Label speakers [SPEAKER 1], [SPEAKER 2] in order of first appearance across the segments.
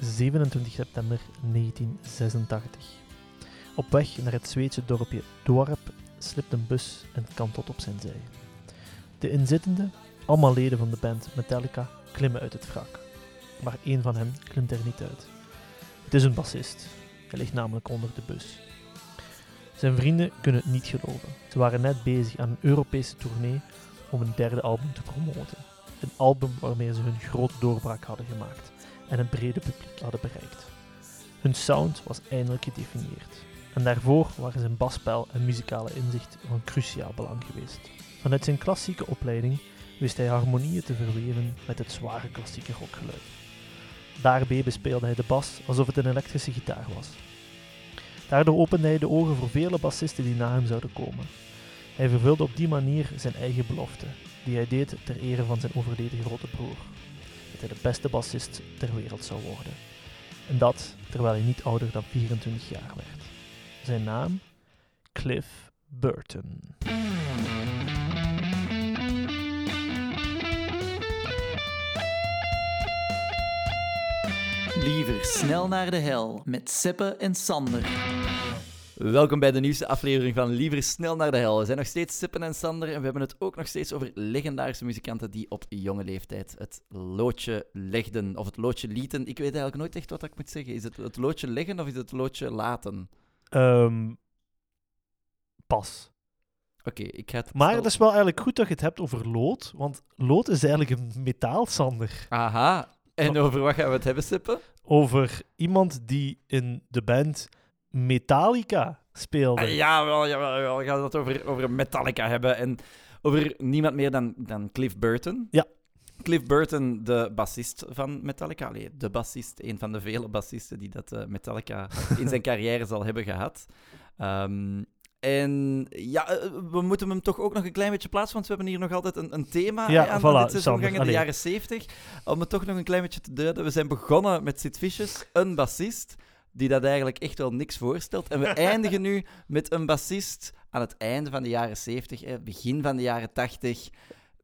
[SPEAKER 1] 27 september 1986. Op weg naar het Zweedse dorpje Dorp slipt een bus en kantelt op zijn zij. De inzittenden, allemaal leden van de band Metallica, klimmen uit het wrak. Maar één van hen klimt er niet uit. Het is een bassist. Hij ligt namelijk onder de bus. Zijn vrienden kunnen het niet geloven. Ze waren net bezig aan een Europese tournee om een derde album te promoten. Een album waarmee ze hun grote doorbraak hadden gemaakt en een brede publiek hadden bereikt. Hun sound was eindelijk gedefinieerd. En daarvoor waren zijn basspel en muzikale inzicht van cruciaal belang geweest. Vanuit zijn klassieke opleiding wist hij harmonieën te verweven met het zware klassieke rockgeluid. Daarbij bespeelde hij de bas alsof het een elektrische gitaar was. Daardoor opende hij de ogen voor vele bassisten die na hem zouden komen. Hij vervulde op die manier zijn eigen belofte, die hij deed ter ere van zijn overleden grote broer. Dat hij de beste bassist ter wereld zou worden. En dat terwijl hij niet ouder dan 24 jaar werd. Zijn naam? Cliff Burton.
[SPEAKER 2] Liever snel naar de hel met Seppe en Sander.
[SPEAKER 3] Welkom bij de nieuwste aflevering van Liever Snel naar de Hel. We zijn nog steeds Sippen en Sander en we hebben het ook nog steeds over legendarische muzikanten die op jonge leeftijd het loodje legden. Of het loodje lieten. Ik weet eigenlijk nooit echt wat ik moet zeggen. Is het het loodje leggen of is het het loodje laten?
[SPEAKER 1] Ehm, pas.
[SPEAKER 3] Oké, ik ga het...
[SPEAKER 1] Maar het is wel eigenlijk goed dat je het hebt over lood, want lood is eigenlijk een metaalsander.
[SPEAKER 3] Aha. En over wat gaan we het hebben, Sippen?
[SPEAKER 1] Over iemand die in de band Metallica speelde.
[SPEAKER 3] Ah, ja, wel, ja, wel. We gaan het over, over Metallica hebben en over niemand meer dan, dan Cliff Burton.
[SPEAKER 1] Ja.
[SPEAKER 3] Cliff Burton, de bassist van Metallica. Allee, de bassist, een van de vele bassisten die dat eh, Metallica in zijn carrière zal hebben gehad. Ehm, en ja, eh, we moeten hem toch ook nog een klein beetje plaatsen, want we hebben hier nog altijd een, een thema
[SPEAKER 1] Ja,
[SPEAKER 3] aan,
[SPEAKER 1] voilà,
[SPEAKER 3] dit gangen, de jaren 70. Om het toch nog een klein beetje te duiden. We zijn begonnen met Sid Vicious, een bassist die dat eigenlijk echt wel niks voorstelt. En we eindigen nu met een bassist aan het einde van de jaren 70, hè, begin van de jaren 80,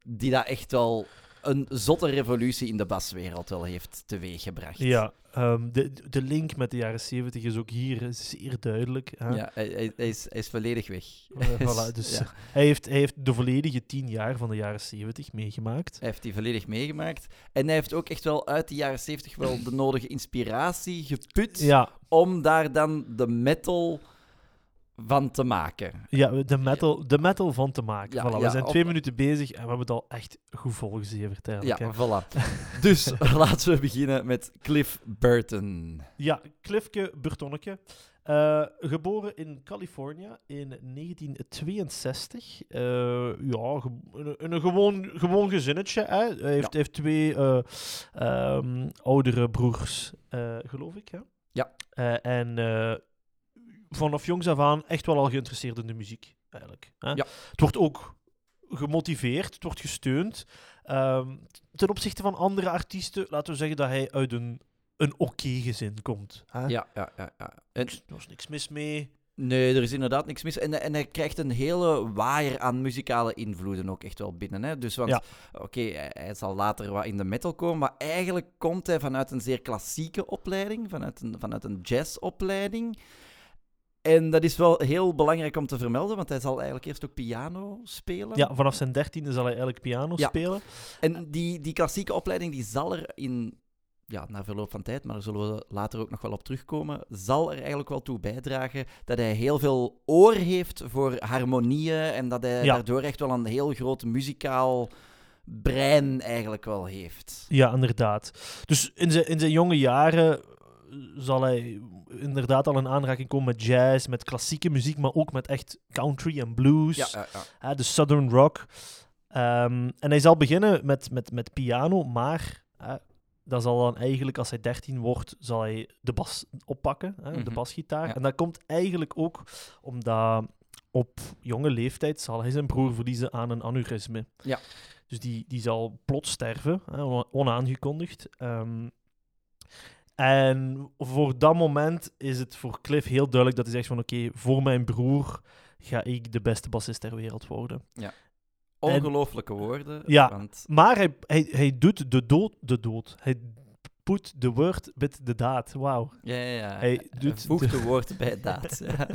[SPEAKER 3] die dat echt wel een zotte revolutie in de baswereld wel heeft teweeggebracht.
[SPEAKER 1] Ja, ehm, de, de link met de jaren 70 is ook hier eh, zeer duidelijk. Hè?
[SPEAKER 3] Ja, hij, hij- hij is, hij is volledig weg.
[SPEAKER 1] Eh, voilà, dus
[SPEAKER 3] Ja.
[SPEAKER 1] hij, heeft, hij heeft de volledige tien jaar van de jaren 70 meegemaakt.
[SPEAKER 3] Hij heeft die volledig meegemaakt. En hij heeft ook echt wel uit de jaren 70 wel de nodige inspiratie geput
[SPEAKER 1] Ja,
[SPEAKER 3] om daar dan de metal van te maken.
[SPEAKER 1] ja de, metal, de metal van te maken.
[SPEAKER 3] Ja,
[SPEAKER 1] voilà, we
[SPEAKER 3] ja,
[SPEAKER 1] zijn
[SPEAKER 3] op-
[SPEAKER 1] twee minuten bezig en we hebben het al echt goed volgezeverd eigenlijk.
[SPEAKER 3] Ja,
[SPEAKER 1] hè.
[SPEAKER 3] voilà. Dus laten we beginnen met Cliff Burton.
[SPEAKER 1] Ja, Clifke Burtonneke. Eh, geboren in California in 1962. Eh, ja, een, een gewoon, gewoon gezinnetje. Hè? Hij, heeft, heeft twee eh, ehm, oudere broers, geloof ik. Hè?
[SPEAKER 3] Ja.
[SPEAKER 1] En vanaf jongs af aan echt wel al geïnteresseerd in de muziek, eigenlijk. Hè?
[SPEAKER 3] Ja.
[SPEAKER 1] Het wordt ook gemotiveerd, het wordt gesteund. Ehm, ten opzichte van andere artiesten, laten we zeggen dat hij uit een, een oké gezin komt. Hè?
[SPEAKER 3] Ja, ja, ja. ja. En,
[SPEAKER 1] Er was niks mis mee.
[SPEAKER 3] nee, er is inderdaad niks mis. En, en hij krijgt een hele waaier aan muzikale invloeden ook echt wel binnen. Hè? Dus, want,
[SPEAKER 1] Ja.
[SPEAKER 3] oké, hij, hij zal later wat in de metal komen, maar eigenlijk komt hij vanuit een zeer klassieke opleiding, vanuit een, vanuit een jazzopleiding. En dat is wel heel belangrijk om te vermelden, want hij zal eigenlijk eerst ook piano spelen.
[SPEAKER 1] Ja, vanaf zijn dertiende zal hij eigenlijk piano
[SPEAKER 3] Ja.
[SPEAKER 1] spelen.
[SPEAKER 3] En die, die klassieke opleiding die zal er in, ja, na verloop van tijd, maar daar zullen we later ook nog wel op terugkomen, zal er eigenlijk wel toe bijdragen dat hij heel veel oor heeft voor harmonieën en dat hij
[SPEAKER 1] Ja.
[SPEAKER 3] daardoor echt wel een heel groot muzikaal brein eigenlijk wel heeft.
[SPEAKER 1] Ja, inderdaad. Dus in zijn, in zijn jonge jaren zal hij inderdaad al in aanraking komen met jazz, met klassieke muziek, maar ook met echt country en blues.
[SPEAKER 3] Ja, ja,
[SPEAKER 1] de southern rock. Ehm, en hij zal beginnen met, met, met piano, maar dat zal dan eigenlijk, als hij 13 wordt, zal hij de bas oppakken, hè, de
[SPEAKER 3] Mhm.
[SPEAKER 1] basgitaar. En dat komt eigenlijk ook omdat op jonge leeftijd zal hij zijn broer verliezen aan een aneurysme.
[SPEAKER 3] Ja.
[SPEAKER 1] Dus die, die zal plots sterven, hè, ona- onaangekondigd. Ehm, en voor dat moment is het voor Cliff heel duidelijk dat hij zegt van oké, voor mijn broer ga ik de beste bassist ter wereld worden.
[SPEAKER 3] Ongelooflijke woorden.
[SPEAKER 1] Ja.
[SPEAKER 3] Want,
[SPEAKER 1] Maar hij, hij, hij doet de dood, de dood. Hij put the word with the daad. Wauw.
[SPEAKER 3] Ja, ja, ja.
[SPEAKER 1] Hij doet de-
[SPEAKER 3] de woord bij daad. Ja.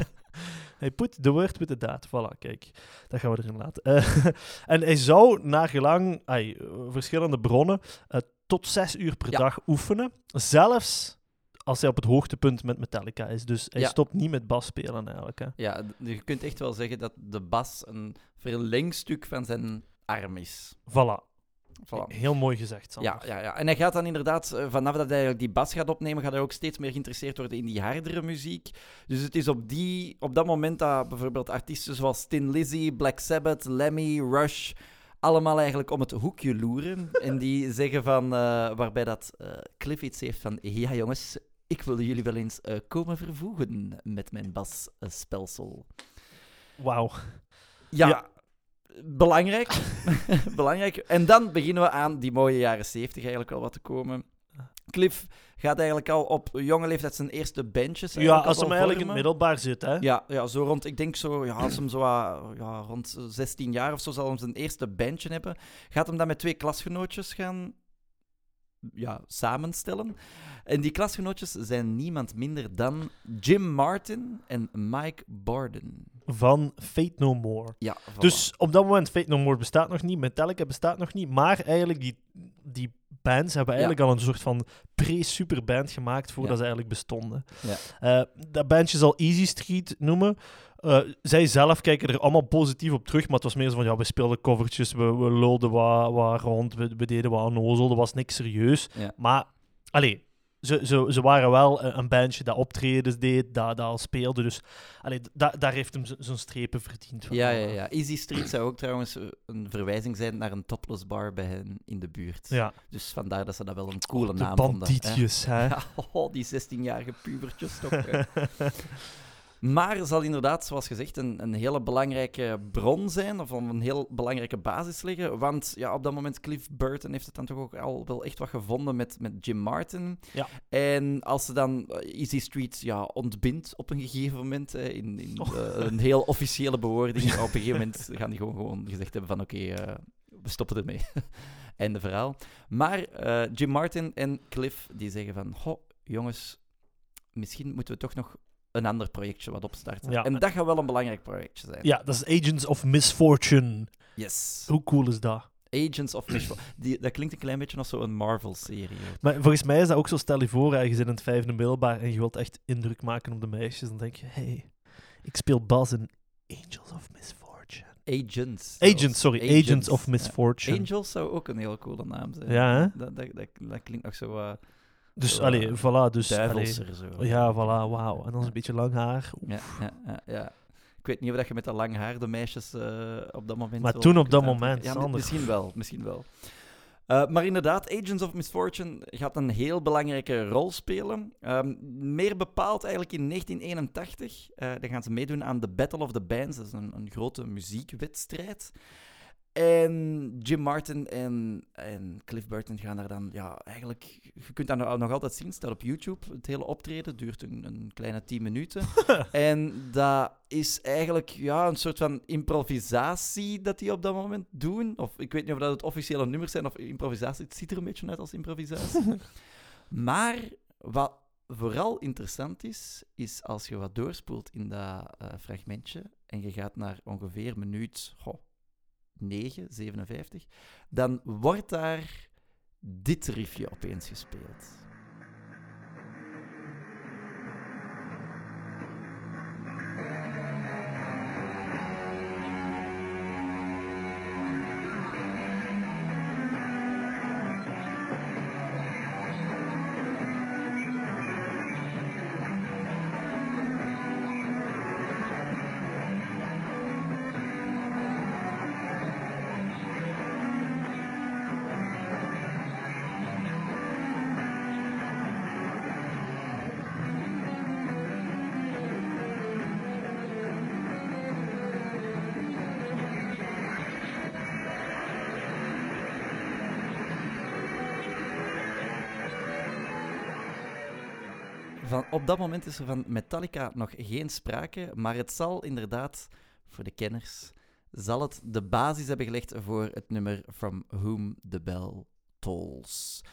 [SPEAKER 1] Hij put the word with the daad. Voilà, kijk. Dat gaan we erin laten. Eh, en hij zou naar gelang ai, verschillende bronnen eh, tot zes uur per
[SPEAKER 3] Ja.
[SPEAKER 1] dag oefenen. Zelfs als hij op het hoogtepunt met Metallica is. Dus hij
[SPEAKER 3] Ja.
[SPEAKER 1] stopt niet met bas spelen eigenlijk. Hè.
[SPEAKER 3] ja, d- je kunt echt wel zeggen dat de bas een verlengstuk van zijn arm is.
[SPEAKER 1] Voilà.
[SPEAKER 3] Voilà.
[SPEAKER 1] Heel mooi gezegd, Sander.
[SPEAKER 3] Ja, ja, ja, en hij gaat dan inderdaad, eh, vanaf dat hij die bas gaat opnemen, gaat hij ook steeds meer geïnteresseerd worden in die hardere muziek. Dus het is op, die, op dat moment dat bijvoorbeeld artiesten zoals Tin Lizzy, Black Sabbath, Lemmy, Rush, allemaal eigenlijk om het hoekje loeren. en die zeggen van, eh, waarbij dat eh, Cliff iets heeft van, ja jongens, ik wil jullie wel eens eh, komen vervoegen met mijn basspelsel.
[SPEAKER 1] Wauw.
[SPEAKER 3] Ja,
[SPEAKER 1] Ja.
[SPEAKER 3] belangrijk. belangrijk. En dan beginnen we aan die mooie jaren 70 eigenlijk al wat te komen. Cliff gaat eigenlijk al op jonge leeftijd zijn eerste bandjes.
[SPEAKER 1] Ja, als
[SPEAKER 3] al
[SPEAKER 1] hem eigenlijk in het middelbaar zit, hè.
[SPEAKER 3] Ja, ja, zo rond, ik denk zo, ja, als hem zo ah, ja, rond 16 jaar of zo zal hem zijn eerste bandje hebben, gaat hem dan met twee klasgenootjes gaan ja, samenstellen. En die klasgenootjes zijn niemand minder dan Jim Martin en Mike Borden.
[SPEAKER 1] Van Fate No More.
[SPEAKER 3] Ja, voilà.
[SPEAKER 1] Dus op dat moment, Fate No More bestaat nog niet, Metallica bestaat nog niet, maar eigenlijk die, die bands hebben eigenlijk al een soort van pre-superband gemaakt voordat ze eigenlijk bestonden.
[SPEAKER 3] Ja.
[SPEAKER 1] Eh, dat bandje zal Easy Street noemen. Eh, zij zelf kijken er allemaal positief op terug, maar het was meer zo van, ja, we speelden covertjes, we, we lulden wat, wat rond, we, we deden wat onnozel, er was niks serieus. Maar, allee, ze, ze, ze waren wel een, bandje dat optredens deed, dat, dat al speelde, dus allee, da, daar heeft hem zo'n strepen verdiend. van.
[SPEAKER 3] Ja, ja, ja. Easy Street zou ook trouwens een verwijzing zijn naar een topless bar bij hen in de buurt.
[SPEAKER 1] Ja.
[SPEAKER 3] Dus vandaar dat ze dat wel een coole naam vonden. hè.
[SPEAKER 1] hè.
[SPEAKER 3] Ja, oh, die 16-jarige pubertjes toch. Maar zal inderdaad, zoals gezegd, een, een hele belangrijke bron zijn, of een heel belangrijke basis liggen. Want ja, op dat moment, Cliff Burton heeft het dan toch ook al wel echt wat gevonden met, met Jim Martin.
[SPEAKER 1] Ja.
[SPEAKER 3] En als ze dan eh, Easy Street ja, ontbindt op een gegeven moment, hè, in, in
[SPEAKER 1] Oh.
[SPEAKER 3] eh, een heel officiële bewoording, op een gegeven moment gaan die gewoon, gewoon gezegd hebben van oké, eh, we stoppen ermee. Einde verhaal. Maar Jim Martin en Cliff die zeggen van, goh, jongens, misschien moeten we toch nog een ander projectje wat opstarten.
[SPEAKER 1] Ja.
[SPEAKER 3] En dat gaat wel een belangrijk projectje zijn.
[SPEAKER 1] Ja, dat is Agents of Misfortune.
[SPEAKER 3] Yes.
[SPEAKER 1] Hoe cool is dat?
[SPEAKER 3] Agents of. Die, dat klinkt een klein beetje als zo'n Marvel-serie.
[SPEAKER 1] Maar volgens mij is dat ook zo, stel je voor, ergens in het vijfde middelbaar en je wilt echt indruk maken op de meisjes, dan denk je, hey, ik speel Bas in Angels of Misfortune.
[SPEAKER 3] Agents.
[SPEAKER 1] Agents, sorry, Agents, of
[SPEAKER 3] Ja.
[SPEAKER 1] Misfortune.
[SPEAKER 3] Angels zou ook een heel coole naam zijn.
[SPEAKER 1] Ja, hè?
[SPEAKER 3] Dat, dat, dat, dat klinkt nog zo uh,
[SPEAKER 1] Dus,
[SPEAKER 3] Zo,
[SPEAKER 1] allee,
[SPEAKER 3] eh,
[SPEAKER 1] voilà, dus... allee,
[SPEAKER 3] duivelser. Zo.
[SPEAKER 1] ja, voilà, wauw. En dan is een beetje lang haar.
[SPEAKER 3] Ja, ja, ja, ja. Ik weet niet of dat je met dat lang haar de meisjes eh, op dat moment.
[SPEAKER 1] Maar toen op dat moment,
[SPEAKER 3] Ja, misschien wel. Misschien wel. Eh, maar inderdaad, Agents of Misfortune gaat een heel belangrijke rol spelen. Ehm, meer bepaald eigenlijk in 1981. Eh dan gaan ze meedoen aan de Battle of the Bands. Dat is een, een grote muziekwedstrijd. En Jim Martin en, en Cliff Burton gaan daar dan, ja, eigenlijk, je kunt dat nog, altijd zien, staat op YouTube. Het hele optreden duurt een, een kleine 10 minuten. en dat is eigenlijk, ja, een soort van improvisatie dat die op dat moment doen. Of ik weet niet of dat het officiële nummers zijn of improvisatie. Het ziet er een beetje uit als improvisatie. maar wat vooral interessant is, is als je wat doorspoelt in dat eh, fragmentje en je gaat naar ongeveer minuut goh, 9, 57, dan wordt daar dit riffje opeens gespeeld. Op dat moment is er van Metallica nog geen sprake, maar het zal inderdaad, voor de kenners, zal het de basis hebben gelegd voor het nummer From Whom the Bell Tolls.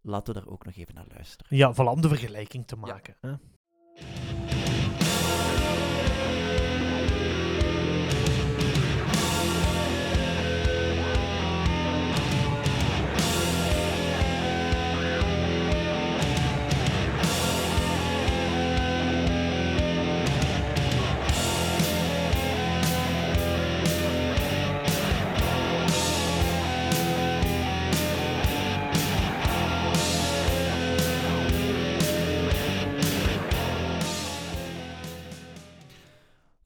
[SPEAKER 3] laten we daar ook nog even naar luisteren.
[SPEAKER 1] Ja, voilà, om de vergelijking te maken. Hè?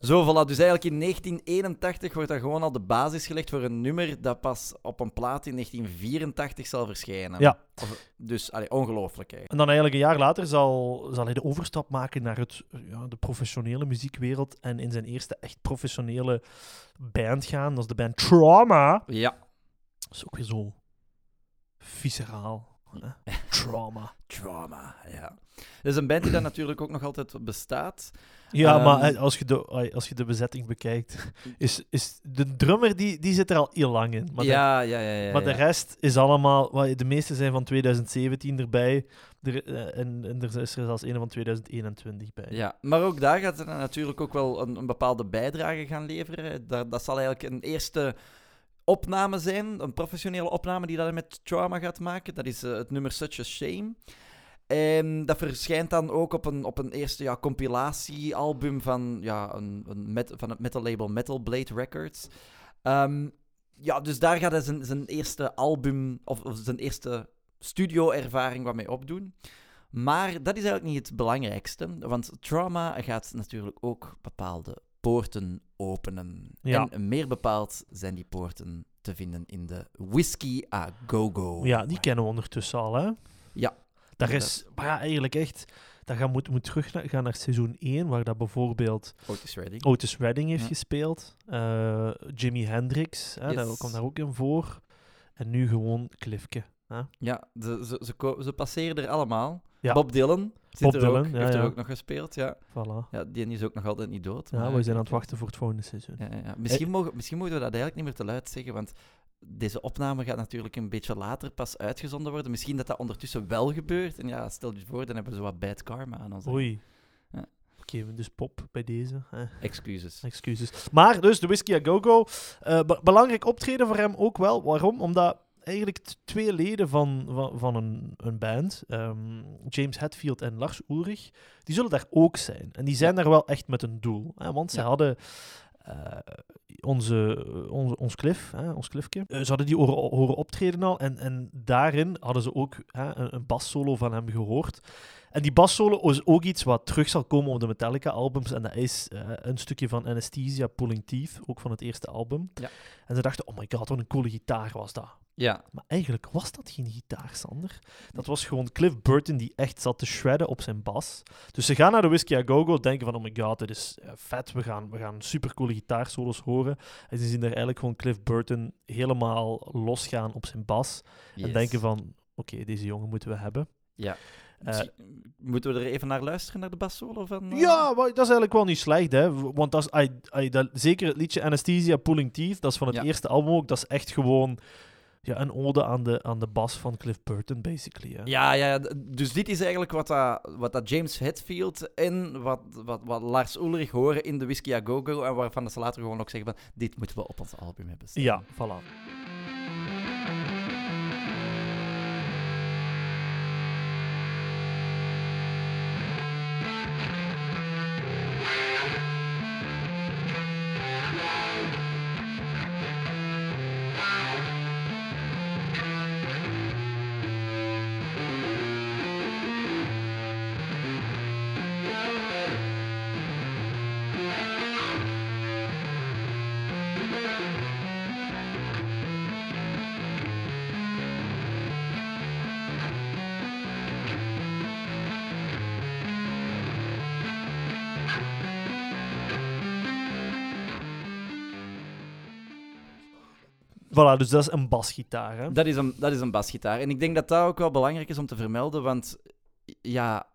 [SPEAKER 3] Zo, voilà. Dus eigenlijk in 1981 wordt er gewoon al de basis gelegd voor een nummer dat pas op een plaat in 1984 zal verschijnen.
[SPEAKER 1] Ja.
[SPEAKER 3] Of- dus, allee, ongelooflijk eigenlijk.
[SPEAKER 1] En dan eigenlijk een jaar later zal, zal hij de overstap maken naar het, ja, de professionele muziekwereld en in zijn eerste echt professionele band gaan. Dat is de band Trauma.
[SPEAKER 3] Ja.
[SPEAKER 1] Dat is ook weer zo visceraal. Hè. Trauma.
[SPEAKER 3] Trauma, ja. Dat is een band die dan natuurlijk ook nog altijd bestaat.
[SPEAKER 1] Ja,
[SPEAKER 3] Ehm,
[SPEAKER 1] maar eh, als je, de, als je de bezetting bekijkt, is, is de drummer die, die zit er al heel lang in. Maar,
[SPEAKER 3] ja, ja, ja, ja.
[SPEAKER 1] de, maar de
[SPEAKER 3] ja.
[SPEAKER 1] rest is allemaal... De meeste zijn van 2017 erbij. Er, eh, en, en er is er zelfs een van 2021 bij.
[SPEAKER 3] Ja, maar ook daar gaat ze dan natuurlijk ook wel een, een bepaalde bijdrage gaan leveren. Dat, dat zal eigenlijk een eerste opname zijn, een professionele opname die dat met Trauma gaat maken. Dat is eh, het nummer Such a Shame. En dat verschijnt dan ook op een, op een eerste ja, compilatiealbum van, ja, een, een van het metal label Metal Blade Records. Ehm, ja, dus daar gaat hij zijn, zijn eerste album, of, of zijn eerste studio-ervaring wat mee opdoen. Maar dat is eigenlijk niet het belangrijkste, want trauma gaat natuurlijk ook bepaalde poorten openen.
[SPEAKER 1] Ja.
[SPEAKER 3] En meer bepaald zijn die poorten te vinden in de Whiskey a Go-Go.
[SPEAKER 1] Ja, die kennen we ondertussen al, hè?
[SPEAKER 3] Ja.
[SPEAKER 1] Daar is, maar ja, eigenlijk echt... Dat gaan moet, moet terug naar, gaan naar seizoen 1, waar dat bijvoorbeeld
[SPEAKER 3] Otis Redding.
[SPEAKER 1] Otis Redding heeft
[SPEAKER 3] Ja.
[SPEAKER 1] gespeeld. eh, Jimi Hendrix, hè,
[SPEAKER 3] Yes.
[SPEAKER 1] komt daar ook in voor. En nu gewoon Clifke. Hè?
[SPEAKER 3] Ja, ze, ze, ze, ze passeren er allemaal.
[SPEAKER 1] Ja.
[SPEAKER 3] Bob Dylan
[SPEAKER 1] Bob Dylan,
[SPEAKER 3] ook,
[SPEAKER 1] ja,
[SPEAKER 3] heeft er ook nog gespeeld, ja.
[SPEAKER 1] Voilà.
[SPEAKER 3] ja. Die is ook nog altijd niet dood.
[SPEAKER 1] Ja,
[SPEAKER 3] maar-
[SPEAKER 1] we zijn aan het wachten voor het volgende seizoen.
[SPEAKER 3] Ja, ja, ja. Misschien, mogen, misschien moeten we dat eigenlijk niet meer te luid zeggen, want deze opname gaat natuurlijk een beetje later pas uitgezonden worden. Misschien dat dat ondertussen wel gebeurt. En ja, stel je voor, dan hebben we zo wat bad karma aan ons.
[SPEAKER 1] Oei.
[SPEAKER 3] Ja.
[SPEAKER 1] Oké, dus pop bij deze.
[SPEAKER 3] Excuses.
[SPEAKER 1] Excuses. Maar dus de Whiskey a Go-Go. eh, be- belangrijk optreden voor hem ook wel. Waarom? Omdat eigenlijk twee leden van, van, van een, een band, ehm, James Hetfield en Lars Ulrich, die zullen daar ook zijn. En die zijn daar wel echt met een doel. Hè? Want ze hadden eh, onze, onze, ons Cliff, hè, ons Cliffke, eh, ze hadden die horen, horen optreden al. En, en daarin hadden ze ook hè, een, een bassolo van hem gehoord. En die bassolo is ook iets wat terug zal komen op de Metallica-albums. En dat is eh, een stukje van Anesthesia Pulling Teeth, ook van het eerste album.
[SPEAKER 3] Ja.
[SPEAKER 1] En ze dachten, oh my god, wat een coole gitaar was dat.
[SPEAKER 3] Ja,
[SPEAKER 1] Maar eigenlijk was dat geen gitaar, Sander. Dat was gewoon Cliff Burton die echt zat te shredden op zijn bas. Dus ze gaan naar de Whiskey a Go-Go, denken van, oh my god, dit is eh, vet, we gaan, we gaan supercoole gitaarsolos horen. En ze zien daar eigenlijk gewoon Cliff Burton helemaal losgaan op zijn bas. En denken van, oké, deze jongen moeten we hebben.
[SPEAKER 3] Ja.
[SPEAKER 1] Eh,
[SPEAKER 3] Moeten we er even naar luisteren, naar de bassolo van... eh,
[SPEAKER 1] Ja, maar dat is eigenlijk wel niet slecht, hè. Want dat is, ai, ai, dat, zeker het liedje Anesthesia Pulling Teeth, dat is van het
[SPEAKER 3] Ja.
[SPEAKER 1] eerste album ook, dat is echt gewoon ja, een ode aan de, aan de bas van Cliff Burton, basically. Hè.
[SPEAKER 3] Ja, ja, dus dit is eigenlijk wat, dat, wat dat James Hetfield en wat, wat, wat Lars Ulrich horen in de Whiskey a Go-Go en waarvan ze later gewoon ook zeggen van dit moeten we op ons album hebben staan.
[SPEAKER 1] Ja, voilà. Voilà, dus dat is een basgitaar, hè.
[SPEAKER 3] Dat is, een, dat is een basgitaar. En ik denk dat dat ook wel belangrijk is om te vermelden, want ja,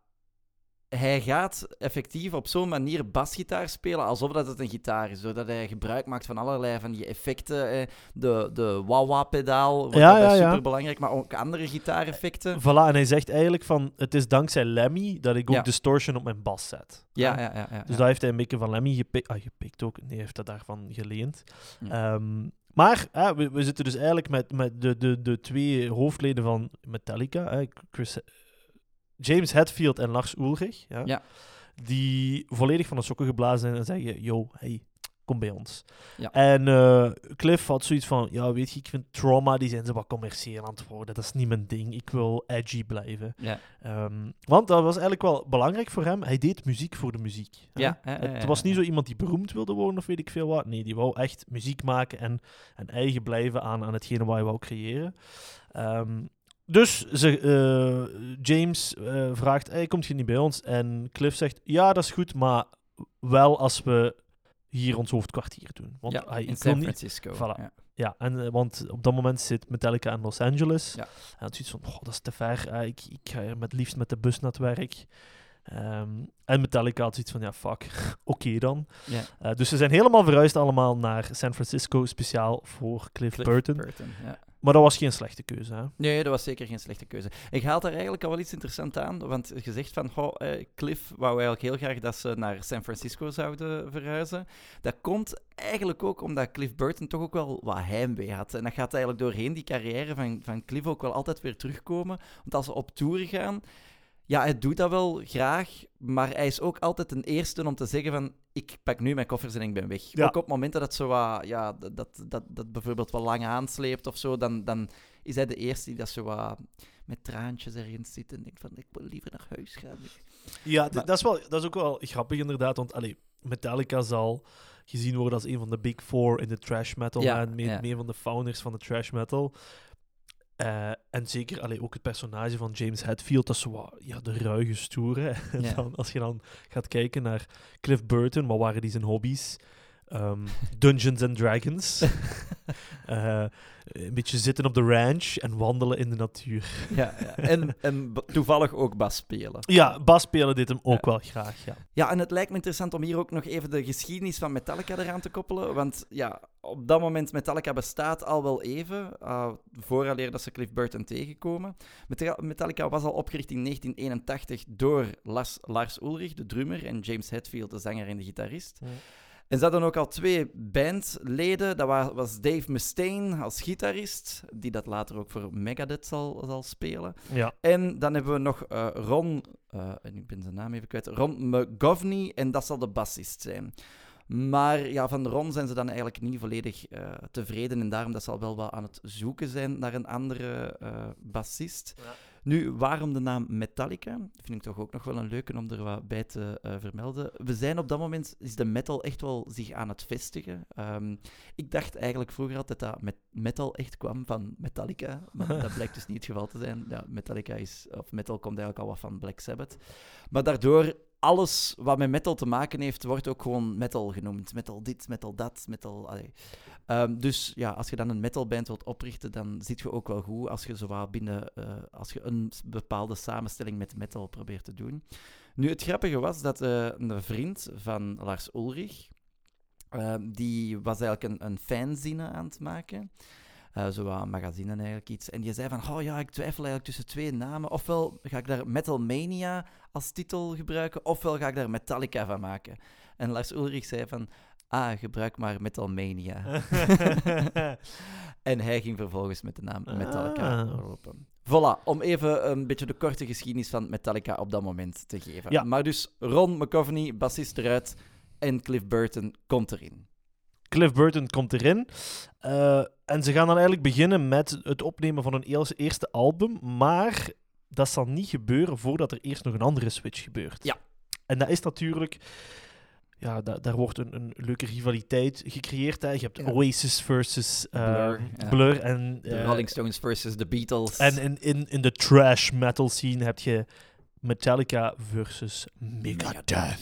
[SPEAKER 3] hij gaat effectief op zo'n manier basgitaar spelen alsof dat het een gitaar is. Doordat hij gebruik maakt van allerlei van die effecten. De, de wah-wah-pedaal wordt
[SPEAKER 1] Ja,
[SPEAKER 3] super belangrijk, maar ook andere gitaareffecten.
[SPEAKER 1] Voilà, en hij zegt eigenlijk van, het is dankzij Lemmy dat ik ook distortion op mijn bas zet.
[SPEAKER 3] Ja, ja, ja. ja,
[SPEAKER 1] Dus dat heeft hij een beetje van Lemmy gepikt. Ah, gepikt ook. Nee, hij heeft dat daarvan geleend.
[SPEAKER 3] Ja.
[SPEAKER 1] Maar hè, we, we zitten dus eigenlijk met, met de, de, de twee hoofdleden van Metallica. Hè, Chris, James Hetfield en Lars Ulrich. Ja,
[SPEAKER 3] Ja.
[SPEAKER 1] Die volledig van de sokken geblazen zijn en zeggen... Yo, hey, kom bij ons.
[SPEAKER 3] Ja.
[SPEAKER 1] En eh, Cliff had zoiets van... Ja, weet je, ik vind Trauma, die zijn ze wat commercieel aan het worden. Dat is niet mijn ding. Ik wil edgy blijven.
[SPEAKER 3] Ja.
[SPEAKER 1] Ehm, want dat was eigenlijk wel belangrijk voor hem. Hij deed muziek voor de muziek. hè.
[SPEAKER 3] Ja,
[SPEAKER 1] het was niet zo iemand die beroemd wilde worden of weet ik veel wat. Nee, die wou echt muziek maken en, en eigen blijven aan, aan hetgene wat hij wou creëren. Ehm, dus ze, eh, James eh, vraagt, hey, komt je niet bij ons? En Cliff zegt, ja, dat is goed, maar wel als we hier ons hoofdkwartier doen. Want
[SPEAKER 3] ja, in San
[SPEAKER 1] niet,
[SPEAKER 3] Francisco.
[SPEAKER 1] Voilà.
[SPEAKER 3] Ja.
[SPEAKER 1] ja, en, eh, want op dat moment zit Metallica in Los Angeles.
[SPEAKER 3] Ja.
[SPEAKER 1] En had zoiets van, oh, dat is te ver. eh, ik, ik ga hier met liefst met de bus naar het werk. Ehm, en Metallica had zoiets van, ja, fuck, oké dan. Eh, dus ze zijn helemaal verhuisd allemaal naar San Francisco, speciaal voor Cliff,
[SPEAKER 3] Cliff
[SPEAKER 1] Burton.
[SPEAKER 3] Burton, ja.
[SPEAKER 1] Maar dat was geen slechte keuze, hè?
[SPEAKER 3] Nee, dat was zeker geen slechte keuze. Ik haal daar eigenlijk al wel iets interessants aan, want je zegt van, goh, eh, Cliff wou eigenlijk heel graag dat ze naar San Francisco zouden verhuizen. Dat komt eigenlijk ook omdat Cliff Burton toch ook wel wat heimwee had. En dat gaat eigenlijk doorheen die carrière van, van Cliff ook wel altijd weer terugkomen. Want als ze op tour gaan, ja, hij doet dat wel graag, maar hij is ook altijd een eerste om te zeggen van, ik pak nu mijn koffers en ik ben weg.
[SPEAKER 1] Ja.
[SPEAKER 3] Ook op momenten dat zo wat, ja, dat, dat, dat, bijvoorbeeld wat lang aansleept of zo, dan, dan is hij de eerste die dat zo wat met traantjes ergens zit en denkt van, ik wil liever naar huis gaan.
[SPEAKER 1] Ja,
[SPEAKER 3] Maar-
[SPEAKER 1] dat, is wel, dat is ook wel grappig inderdaad, want allee, Metallica zal gezien worden als een van de big four in de trash metal
[SPEAKER 3] Ja,
[SPEAKER 1] en mee,
[SPEAKER 3] ja.
[SPEAKER 1] mee van de founders van de trash metal. Eh, en zeker allee, ook het personage van James Hetfield, dat is zo ja, de ruige stoere.
[SPEAKER 3] Ja.
[SPEAKER 1] dan, als je dan gaat kijken naar Cliff Burton, wat waren die zijn hobby's? Ehm, Dungeons and Dragons. Eh, een beetje zitten op de ranch en wandelen in de natuur.
[SPEAKER 3] Ja, ja. En, en toevallig ook bas spelen.
[SPEAKER 1] Ja, bas spelen dit hem ook
[SPEAKER 3] Ja.
[SPEAKER 1] wel graag, ja.
[SPEAKER 3] Ja, en het lijkt me interessant om hier ook nog even de geschiedenis van Metallica eraan te koppelen. Want ja, op dat moment, Metallica bestaat al wel even, uh, vooraleer dat ze Cliff Burton tegenkomen. Meta- Metallica was al opgericht in 1981 door Lars, Lars Ulrich, de drummer, en James Hetfield, de zanger en de gitarist.
[SPEAKER 1] Ja.
[SPEAKER 3] En ze hadden ook al twee bandleden. Dat wa- was Dave Mustaine als gitarist, die dat later ook voor Megadeth zal, zal spelen.
[SPEAKER 1] ja.
[SPEAKER 3] En dan hebben we nog eh, Ron, eh, en ik ben zijn naam even kwijt, Ron McGovney, en dat zal de bassist zijn. Maar ja, van Ron zijn ze dan eigenlijk niet volledig eh, tevreden en daarom dat ze al wel wat aan het zoeken zijn naar een andere bassist.
[SPEAKER 1] Ja.
[SPEAKER 3] Nu, waarom de naam Metallica? Vind ik toch ook nog wel een leuke om er wat bij te eh, vermelden. We zijn op dat moment, is de metal echt wel zich aan het vestigen. Ehm, ik dacht eigenlijk vroeger altijd dat met metal echt kwam van Metallica, maar dat blijkt dus niet het geval te zijn. Ja, Metallica is, of metal komt eigenlijk al wat van Black Sabbath. Maar daardoor, alles wat met metal te maken heeft, wordt ook gewoon metal genoemd. Metal dit, metal dat, metal... Ehm, dus ja, als je dan een metalband wilt oprichten, dan zit je ook wel goed als je zo wat binnen... eh, als je een bepaalde samenstelling met metal probeert te doen. Nu, het grappige was dat eh, een vriend van Lars Ulrich, ehm, die was eigenlijk een, een fanzine aan het maken. Eh, zo magazine eigenlijk iets. En die zei van, oh ja, ik twijfel eigenlijk tussen twee namen. Ofwel ga ik daar Metal Mania als titel gebruiken, ofwel ga ik daar Metallica van maken. En Lars Ulrich zei van, ah, gebruik maar Metal Mania. en hij ging vervolgens met de naam Metallica
[SPEAKER 1] Ah.
[SPEAKER 3] roepen. Voilà, om even een beetje de korte geschiedenis van Metallica op dat moment te geven.
[SPEAKER 1] Ja.
[SPEAKER 3] Maar dus Ron McCovney, bassist eruit, en Cliff Burton komt erin.
[SPEAKER 1] Cliff Burton komt erin. Eh, en ze gaan dan eigenlijk beginnen met het opnemen van hun eerste album. Maar dat zal niet gebeuren voordat er eerst nog een andere switch gebeurt.
[SPEAKER 3] Ja.
[SPEAKER 1] En dat is natuurlijk... Ja, da- daar wordt een, een leuke rivaliteit gecreëerd. Hè. Je hebt
[SPEAKER 3] Ja.
[SPEAKER 1] Oasis versus eh,
[SPEAKER 3] Blur, ja.
[SPEAKER 1] Blur en...
[SPEAKER 3] De
[SPEAKER 1] eh,
[SPEAKER 3] Rolling Stones versus de Beatles.
[SPEAKER 1] En in, in, in de trash metal scene heb je Metallica versus Megadeth.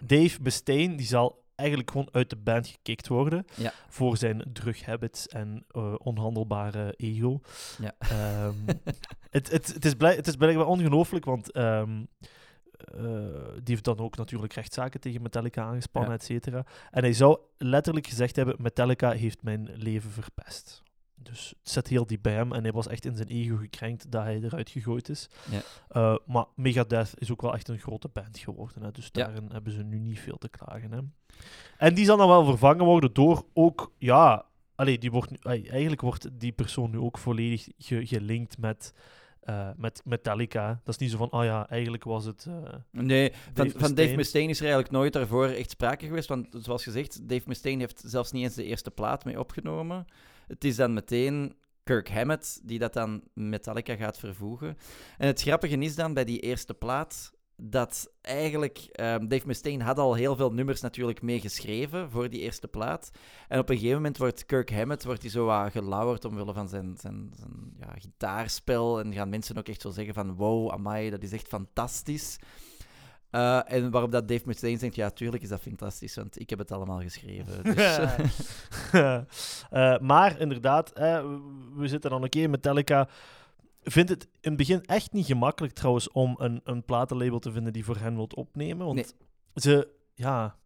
[SPEAKER 1] Dave Mustaine die zal eigenlijk gewoon uit de band gekikt worden
[SPEAKER 3] Ja.
[SPEAKER 1] voor zijn drughabits en eh, onhandelbare ego.
[SPEAKER 3] Ja.
[SPEAKER 1] Ehm, het, het, het, is blij, het is blijkbaar ongelooflijk, want ehm, eh, die heeft dan ook natuurlijk rechtszaken tegen Metallica aangespannen,
[SPEAKER 3] Ja.
[SPEAKER 1] et cetera. En hij zou letterlijk gezegd hebben: Metallica heeft mijn leven verpest. Dus het zit heel diep bij hem en hij was echt in zijn ego gekrenkt dat hij eruit gegooid is.
[SPEAKER 3] Ja.
[SPEAKER 1] Eh, maar Megadeth is ook wel echt een grote band geworden. Hè, dus
[SPEAKER 3] Ja.
[SPEAKER 1] daarin hebben ze nu niet veel te klagen. Hè. En die zal dan wel vervangen worden door ook, ja, allee, die wordt nu, eigenlijk wordt die persoon nu ook volledig ge- gelinkt met, eh, met Metallica. Dat is niet zo van, oh ja, eigenlijk was het. eh,
[SPEAKER 3] Nee, van
[SPEAKER 1] Dave
[SPEAKER 3] van Dave
[SPEAKER 1] Mustaine.
[SPEAKER 3] Mustaine is er eigenlijk nooit daarvoor echt sprake geweest. Want zoals gezegd, Dave Mustaine heeft zelfs niet eens de eerste plaat mee opgenomen. Het is dan meteen Kirk Hammett die dat dan Metallica gaat vervoegen. En het grappige is dan bij die eerste plaat dat eigenlijk ehm, Dave Mustaine had al heel veel nummers natuurlijk meegeschreven voor die eerste plaat. En op een gegeven moment wordt Kirk Hammett wordt hij zo wat gelauwerd omwille van zijn, zijn, zijn ja, gitaarspel. En gaan mensen ook echt zo zeggen van wow, amai, dat is echt fantastisch. Eh, en waarop dat Dave Mustaine zegt, ja, tuurlijk is dat fantastisch, want ik heb het allemaal geschreven. Dus,
[SPEAKER 1] Eh, maar inderdaad, eh, we zitten dan oké. Metallica vindt het in het begin echt niet gemakkelijk trouwens om een, een platenlabel te vinden die voor hen wilt opnemen. Want
[SPEAKER 3] Nee.
[SPEAKER 1] ze, ja,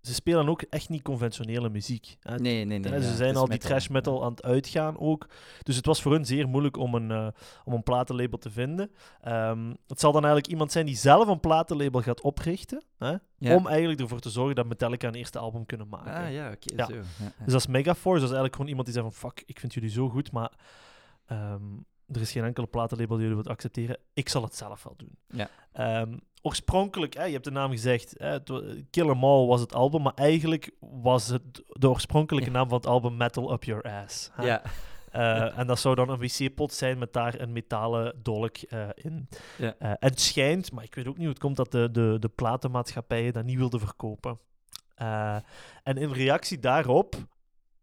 [SPEAKER 1] ze spelen ook echt niet conventionele muziek. hè.
[SPEAKER 3] nee, nee, nee. Ja,
[SPEAKER 1] ze zijn al die trash metal aan het uitgaan ook. Dus het was voor hun zeer moeilijk om een, eh, om een platenlabel te vinden. Ehm, het zal dan eigenlijk iemand zijn die zelf een platenlabel gaat oprichten. Hè,
[SPEAKER 3] Ja.
[SPEAKER 1] Om eigenlijk ervoor te zorgen dat Metallica een eerste album kunnen maken.
[SPEAKER 3] Ah ja, oké,
[SPEAKER 1] Ja.
[SPEAKER 3] zo. Ja, ja.
[SPEAKER 1] Dus dat is Megaforce. Dat is eigenlijk gewoon iemand die zegt van... Fuck, ik vind jullie zo goed, maar... ehm, er is geen enkele platenlabel die jullie wilt accepteren. Ik zal het zelf wel doen.
[SPEAKER 3] Ja.
[SPEAKER 1] Ehm, oorspronkelijk, hè, je hebt de naam gezegd, hè, Kill 'Em All was het album, maar eigenlijk was het de oorspronkelijke naam van het album Metal Up Your Ass. hè.
[SPEAKER 3] ja.
[SPEAKER 1] Eh, en dat zou dan een wc-pot zijn met daar een metalen dolk eh, in.
[SPEAKER 3] Ja.
[SPEAKER 1] Eh, en het schijnt, maar ik weet ook niet hoe het komt, dat de, de, de platenmaatschappijen dat niet wilden verkopen. En in reactie daarop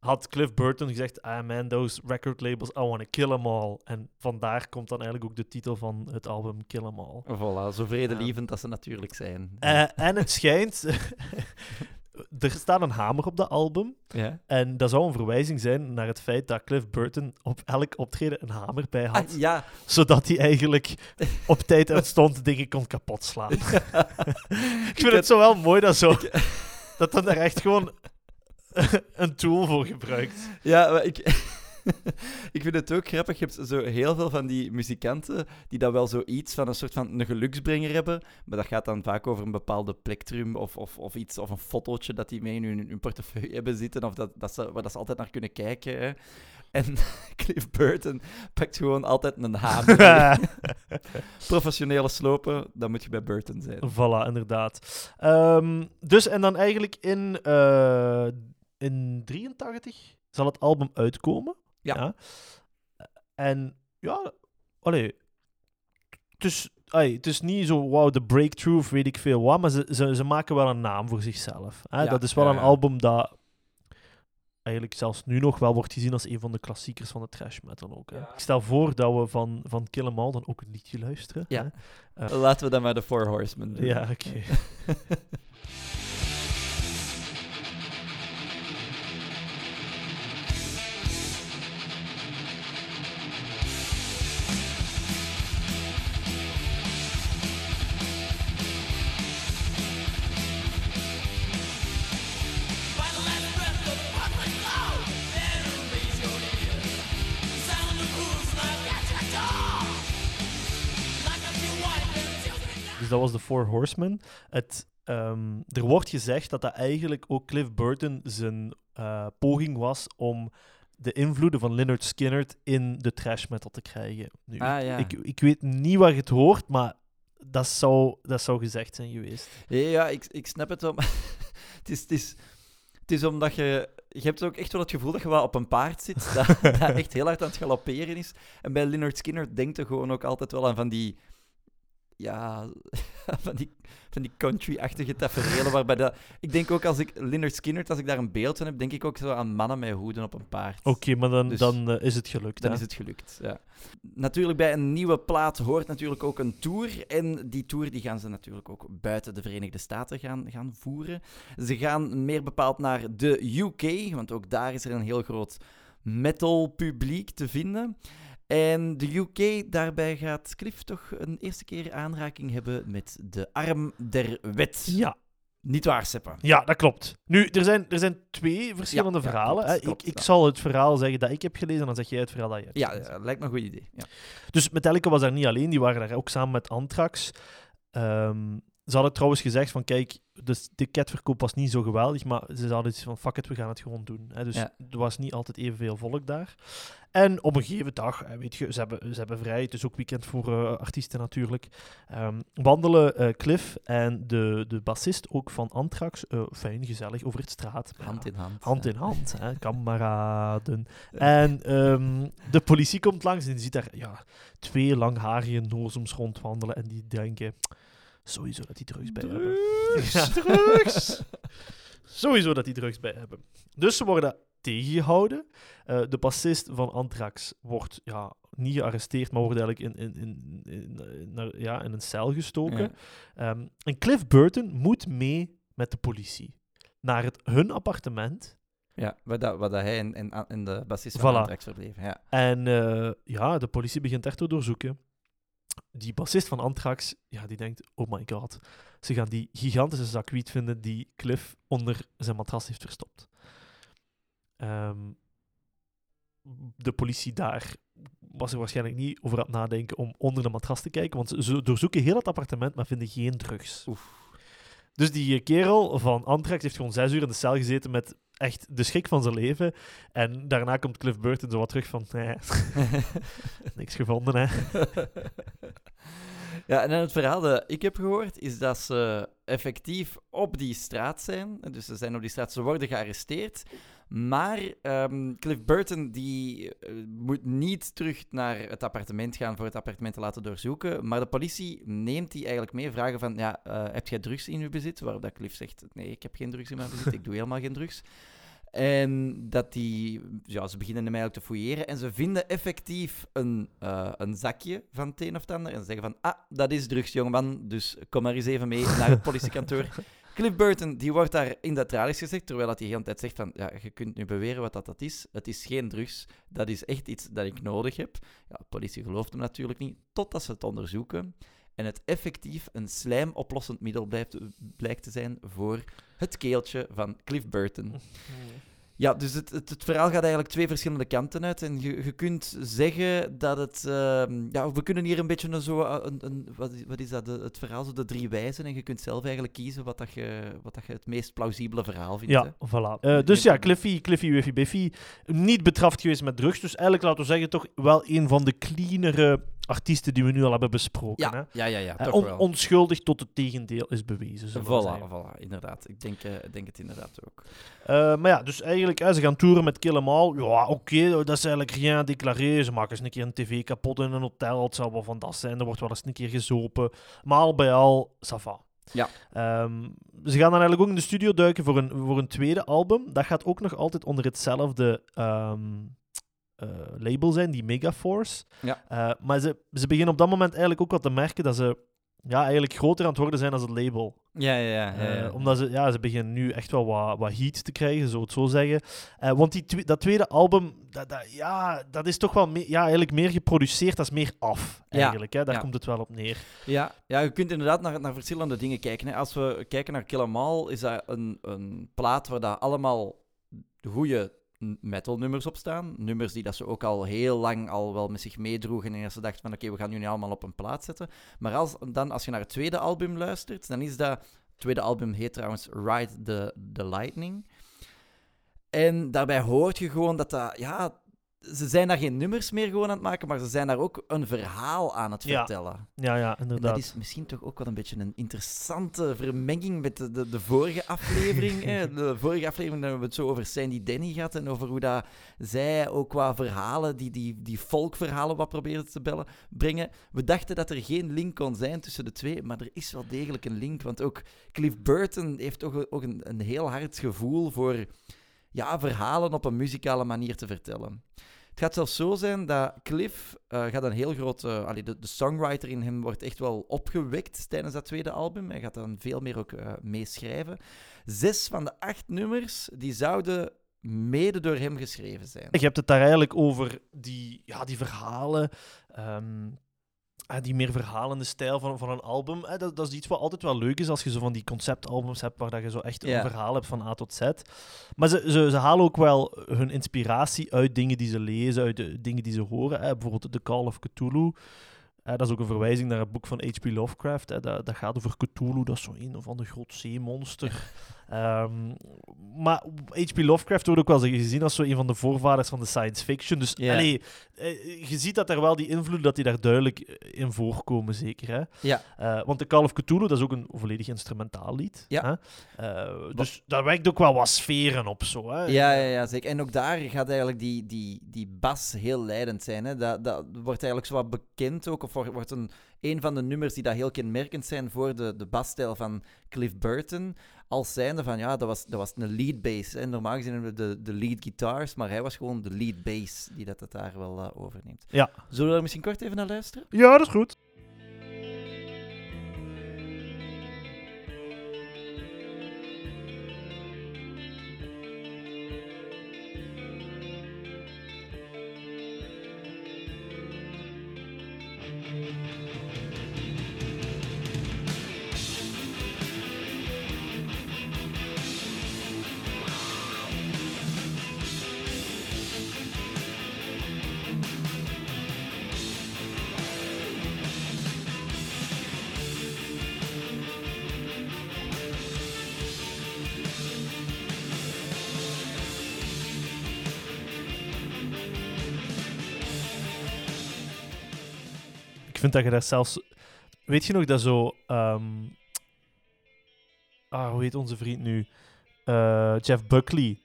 [SPEAKER 1] had Cliff Burton gezegd: Ah man, those record labels, I want to kill them all. En vandaar komt dan eigenlijk ook de titel van het album Kill 'em All.
[SPEAKER 3] Voilà, zo vredelievend dat ze natuurlijk zijn.
[SPEAKER 1] Eh, en het schijnt, er staat een hamer op dat album.
[SPEAKER 3] ja.
[SPEAKER 1] En dat zou een verwijzing zijn naar het feit dat Cliff Burton op elk optreden een hamer bij had.
[SPEAKER 3] Ah, ja.
[SPEAKER 1] Zodat hij eigenlijk op tijd uitstond dingen kon kapot slaan. ik vind het zo wel mooi dat zo... Dat dan daar echt gewoon een tool voor gebruikt.
[SPEAKER 3] Ja, maar ik, ik vind het ook grappig. Je hebt zo heel veel van die muzikanten die dat wel zoiets van een soort van een geluksbrenger hebben. Maar dat gaat dan vaak over een bepaalde plektrum of, of, of iets, of een fotootje dat die mee in hun, hun portefeuille hebben zitten. Of dat, dat ze, waar dat ze altijd naar kunnen kijken. Hè. En Cliff Burton pakt gewoon altijd een hamer. Professionele slopen, dan moet je bij Burton zijn.
[SPEAKER 1] Voilà, inderdaad. Ehm, dus, en dan eigenlijk in, eh in 83 zal het album uitkomen.
[SPEAKER 3] Ja.
[SPEAKER 1] En ja, allee, het is, ai, het is niet zo, wow, de breakthrough of weet ik veel wat, maar ze, ze, ze maken wel een naam voor zichzelf. Hè?
[SPEAKER 3] Ja,
[SPEAKER 1] dat is wel
[SPEAKER 3] ja,
[SPEAKER 1] een album dat eigenlijk zelfs nu nog wel wordt gezien als een van de klassiekers van de trash metal ook. Hè? Ik stel voor dat we van, van Kill 'Em All dan ook een liedje luisteren.
[SPEAKER 3] Ja.
[SPEAKER 1] hè.
[SPEAKER 3] Laten we dan maar de Four Horsemen doen.
[SPEAKER 1] Ja, oké. Dus de Four Horsemen. Het, ehm, er wordt gezegd dat dat eigenlijk ook Cliff Burton zijn eh, poging was om de invloeden van Leonard Skinner in de trash metal te krijgen. Nu,
[SPEAKER 3] Ah,
[SPEAKER 1] ik-
[SPEAKER 3] ja.
[SPEAKER 1] ik, ik weet niet waar je het hoort, maar dat zou, dat zou gezegd zijn geweest.
[SPEAKER 3] Ja, ja ik, ik snap het wel. het, is, het, is, het is omdat je... Je hebt ook echt wel het gevoel dat je wel op een paard zit, dat, dat echt heel hard aan het galopperen is. En bij Leonard Skinner denkt er gewoon ook altijd wel aan van die... Ja, van die, van die country-achtige tafereelen waarbij dat... Ik denk ook als ik Leonard Skinner, als ik daar een beeld van heb, denk ik ook zo aan mannen met hoeden op een paard.
[SPEAKER 1] Oké, maar dan,
[SPEAKER 3] Dus-
[SPEAKER 1] dan eh, is het gelukt.
[SPEAKER 3] Dan
[SPEAKER 1] hè?
[SPEAKER 3] is het gelukt, ja. Natuurlijk, bij een nieuwe plaat hoort natuurlijk ook een tour. En die tour die gaan ze natuurlijk ook buiten de Verenigde Staten gaan, gaan voeren. Ze gaan meer bepaald naar de UK, want ook daar is er een heel groot metal publiek te vinden. En de UK, daarbij gaat Cliff toch een eerste keer aanraking hebben met de arm der wet.
[SPEAKER 1] Ja,
[SPEAKER 3] Niet waar, Seppa?
[SPEAKER 1] ja, dat klopt. Nu, er zijn, er zijn twee verschillende
[SPEAKER 3] Ja, ja,
[SPEAKER 1] verhalen.
[SPEAKER 3] klopt,
[SPEAKER 1] hè.
[SPEAKER 3] klopt,
[SPEAKER 1] ik ik
[SPEAKER 3] ja.
[SPEAKER 1] zal het verhaal zeggen dat ik heb gelezen, en dan zeg jij het verhaal dat je hebt
[SPEAKER 3] Ja,
[SPEAKER 1] gelezen.
[SPEAKER 3] eh, lijkt me een goed idee. Ja.
[SPEAKER 1] Dus Metallica was daar niet alleen, die waren daar ook samen met Anthrax. Ehm, ze hadden trouwens gezegd van, kijk, dus de ticketverkoop was niet zo geweldig, maar ze hadden iets van, fuck it, we gaan het gewoon doen. Hè. Dus
[SPEAKER 3] Ja.
[SPEAKER 1] er was niet altijd evenveel volk daar. En op een gegeven dag, weet je, ze hebben, ze hebben vrij, het is ook weekend voor eh, artiesten natuurlijk, ehm, wandelen eh, Cliff en de, de bassist ook van Anthrax, eh, fijn, gezellig, over het straat.
[SPEAKER 3] Hand in hand.
[SPEAKER 1] Hand in hand, hè, kameraden. En ehm, de politie komt langs en die ziet daar ja, twee langharige nozems rondwandelen. En die denken, sowieso dat die drugs bij hebben. Ja, drugs! Sowieso dat die drugs bij hebben. Dus ze worden tegengehouden. Eh, de bassist van Anthrax wordt ja, niet gearresteerd, maar wordt eigenlijk in, in, in, in, in- naar- ja, in een cel gestoken.
[SPEAKER 3] Ja.
[SPEAKER 1] Ehm, en Cliff Burton moet mee met de politie naar het, hun appartement.
[SPEAKER 3] Ja, waar, dat, waar dat hij en, en, en de bassist van
[SPEAKER 1] Voilà.
[SPEAKER 3] Anthrax verbleven. Ja.
[SPEAKER 1] En eh, ja, de politie begint echt te doorzoeken. Die bassist van Anthrax, ja, die denkt, oh my god. Ze gaan die gigantische zak wiet vinden die Cliff onder zijn matras heeft verstopt. Ehm, de politie daar was er waarschijnlijk niet over aan het nadenken om onder de matras te kijken, want ze- doorzoeken heel het appartement, maar vinden geen drugs.
[SPEAKER 3] Oef.
[SPEAKER 1] Dus die kerel van Anthrax heeft gewoon zes uur in de cel gezeten met echt de schrik van zijn leven. En daarna komt Cliff Burton zo wat terug van, nee, niks gevonden, hè.
[SPEAKER 3] Ja, en het verhaal dat ik heb gehoord, is dat ze effectief op die straat zijn. Dus ze zijn op die straat, ze worden gearresteerd. Maar ehm, Cliff Burton die eh, moet niet terug naar het appartement gaan voor het appartement te laten doorzoeken. Maar de politie neemt die eigenlijk mee, vragen van, ja, eh, heb jij drugs in je bezit? Waarop dat Cliff zegt, nee, ik heb geen drugs in mijn bezit, ik doe helemaal geen drugs. En dat die, ja, ze beginnen hem eigenlijk te fouilleren en ze vinden effectief een, eh, een zakje van het een of het ander. En ze zeggen van, ah, dat is drugs, jongeman, dus kom maar eens even mee naar het politiekantoor. Cliff Burton, die wordt daar in de tralies gezegd, terwijl dat hij de hele tijd zegt van, ja, je kunt nu beweren wat dat, dat is. Het is geen drugs, dat is echt iets dat ik nodig heb. Ja, de politie gelooft hem natuurlijk niet, totdat ze het onderzoeken. En het effectief een slijmoplossend middel blijkt te zijn voor het keeltje van Cliff Burton. Ja, dus het, het, het verhaal gaat eigenlijk twee verschillende kanten uit. En je, je kunt zeggen dat het... ehm, ja, we kunnen hier een beetje een zo... eh, Een, een, wat, is, wat is dat? De- het verhaal, zo de drie wijzen. En je kunt zelf eigenlijk kiezen wat, dat je, wat dat je het meest plausibele verhaal vindt. hè.
[SPEAKER 1] Ja, voilà. Eh, dus ja, Cliffy, Cliffy, Wiffy, Biffy, niet betraft geweest met drugs. Dus eigenlijk, laten we zeggen, toch wel een van de cleanere artiesten die we nu al hebben besproken. hè?
[SPEAKER 3] Ja, ja, ja, ja
[SPEAKER 1] Eh,
[SPEAKER 3] toch
[SPEAKER 1] on-
[SPEAKER 3] wel.
[SPEAKER 1] onschuldig tot het tegendeel is bewezen.
[SPEAKER 3] Voilà, voilà, inderdaad. Ik denk, eh, ik denk het inderdaad ook.
[SPEAKER 1] Eh, maar ja, dus eigenlijk, hè, ze gaan toeren met Kill 'Em All. Ja, oké, dat is eigenlijk rien déclaré. Ze maken eens een keer een tv kapot in een hotel. Het zou wel van dat zijn. Er wordt wel eens een keer gezopen. Maar al bij al, ça va.
[SPEAKER 3] Ja.
[SPEAKER 1] Ehm, ze gaan dan eigenlijk ook in de studio duiken voor een, voor een tweede album. Dat gaat ook nog altijd onder hetzelfde ehm, eh, label zijn, die Megaforce.
[SPEAKER 3] Ja.
[SPEAKER 1] Eh, maar ze, ze beginnen op dat moment eigenlijk ook wat te merken dat ze ja, eigenlijk groter aan het worden zijn als het label.
[SPEAKER 3] Ja, ja, ja. ja,
[SPEAKER 1] Eh, omdat ze, ja, ze beginnen nu echt wel wat, wat heat te krijgen, zo het zo zeggen. Eh, want die dat tweede album, dat, dat, ja, dat is toch wel me- ja, eigenlijk meer geproduceerd, dat is meer af,
[SPEAKER 3] Ja,
[SPEAKER 1] eigenlijk. Hè? Daar
[SPEAKER 3] ja.
[SPEAKER 1] komt het wel op neer.
[SPEAKER 3] Ja, ja, je kunt inderdaad naar, naar verschillende dingen kijken. Hè. Als we kijken naar Kill 'Em All, is dat een, een plaat waar dat allemaal goede metalnummers op staan. Nummers die dat ze ook al heel lang al wel met zich meedroegen en dat ze dachten van oké, we gaan jullie allemaal op een plaat zetten. Maar als, dan, als je naar het tweede album luistert, dan is dat... Het tweede album heet trouwens Ride the, the Lightning. En daarbij hoort je gewoon dat dat... Ja, ze zijn daar geen nummers meer gewoon aan het maken, maar ze zijn daar ook een verhaal aan het vertellen.
[SPEAKER 1] Ja, ja,
[SPEAKER 3] En
[SPEAKER 1] inderdaad.
[SPEAKER 3] dat is misschien toch ook wel een beetje een interessante vermenging met de, de, de vorige aflevering. hè. De vorige aflevering hebben we het zo over Sandy Denny gehad en over hoe dat zij ook qua verhalen, die, die, die folkverhalen wat probeerden te bellen, brengen. We dachten dat er geen link kon zijn tussen de twee, maar er is wel degelijk een link. Want ook Cliff Burton heeft toch ook een, een heel hard gevoel voor ja, verhalen op een muzikale manier te vertellen. Het gaat zelfs zo zijn dat Cliff eh, gaat een heel groot... de, de songwriter in hem wordt echt wel opgewekt tijdens dat tweede album. Hij gaat dan veel meer ook eh meeschrijven. Zes van de acht nummers die zouden mede door hem geschreven zijn.
[SPEAKER 1] Je hebt het daar eigenlijk over die, ja, die verhalen, ehm, eh, die meer verhalende stijl van, van een album. Eh, dat, dat is iets wat altijd wel leuk is als je zo van die conceptalbums hebt waar dat je zo echt een verhaal hebt van A tot Z. Maar ze, ze, ze halen ook wel hun inspiratie uit dingen die ze lezen, uit de dingen die ze horen. Eh, bijvoorbeeld The Call of Cthulhu. Eh, dat is ook een verwijzing naar het boek van H.P. Lovecraft. Dat, dat gaat over Cthulhu, dat is zo een of ander groot zeemonster. Ehm, maar H.P. Lovecraft wordt ook wel gezien als zo een van de voorvaders van de science fiction. Dus allee, eh, je ziet dat er wel die invloeden dat die daar duidelijk eh, in voorkomen, zeker. Hè?
[SPEAKER 3] Ja.
[SPEAKER 1] Want de Call of Cthulhu, dat is ook een volledig instrumentaal lied.
[SPEAKER 3] Ja.
[SPEAKER 1] Hè? Dus daar werkt ook wel wat sferen op, zo. Hè?
[SPEAKER 3] Ja, ja, ja, zeker. En ook daar gaat eigenlijk die, die, die bas heel leidend zijn. Hè. Dat, dat wordt eigenlijk zo wat bekend ook, of wordt wordt een, een van de nummers die dat heel kenmerkend zijn voor de, de basstijl van Cliff Burton. Als zijnde van, ja, dat was, dat was een lead bass. Hè. Normaal gezien hebben we de, de lead guitars, maar hij was gewoon de lead bass die dat het daar wel eh, overneemt.
[SPEAKER 1] Ja.
[SPEAKER 3] Zullen we daar misschien kort even naar luisteren?
[SPEAKER 1] Ja, dat is goed. Ik vind dat je daar zelfs... Weet je nog dat zo... ehm, Ah, hoe heet onze vriend nu? Eh, Jeff Buckley.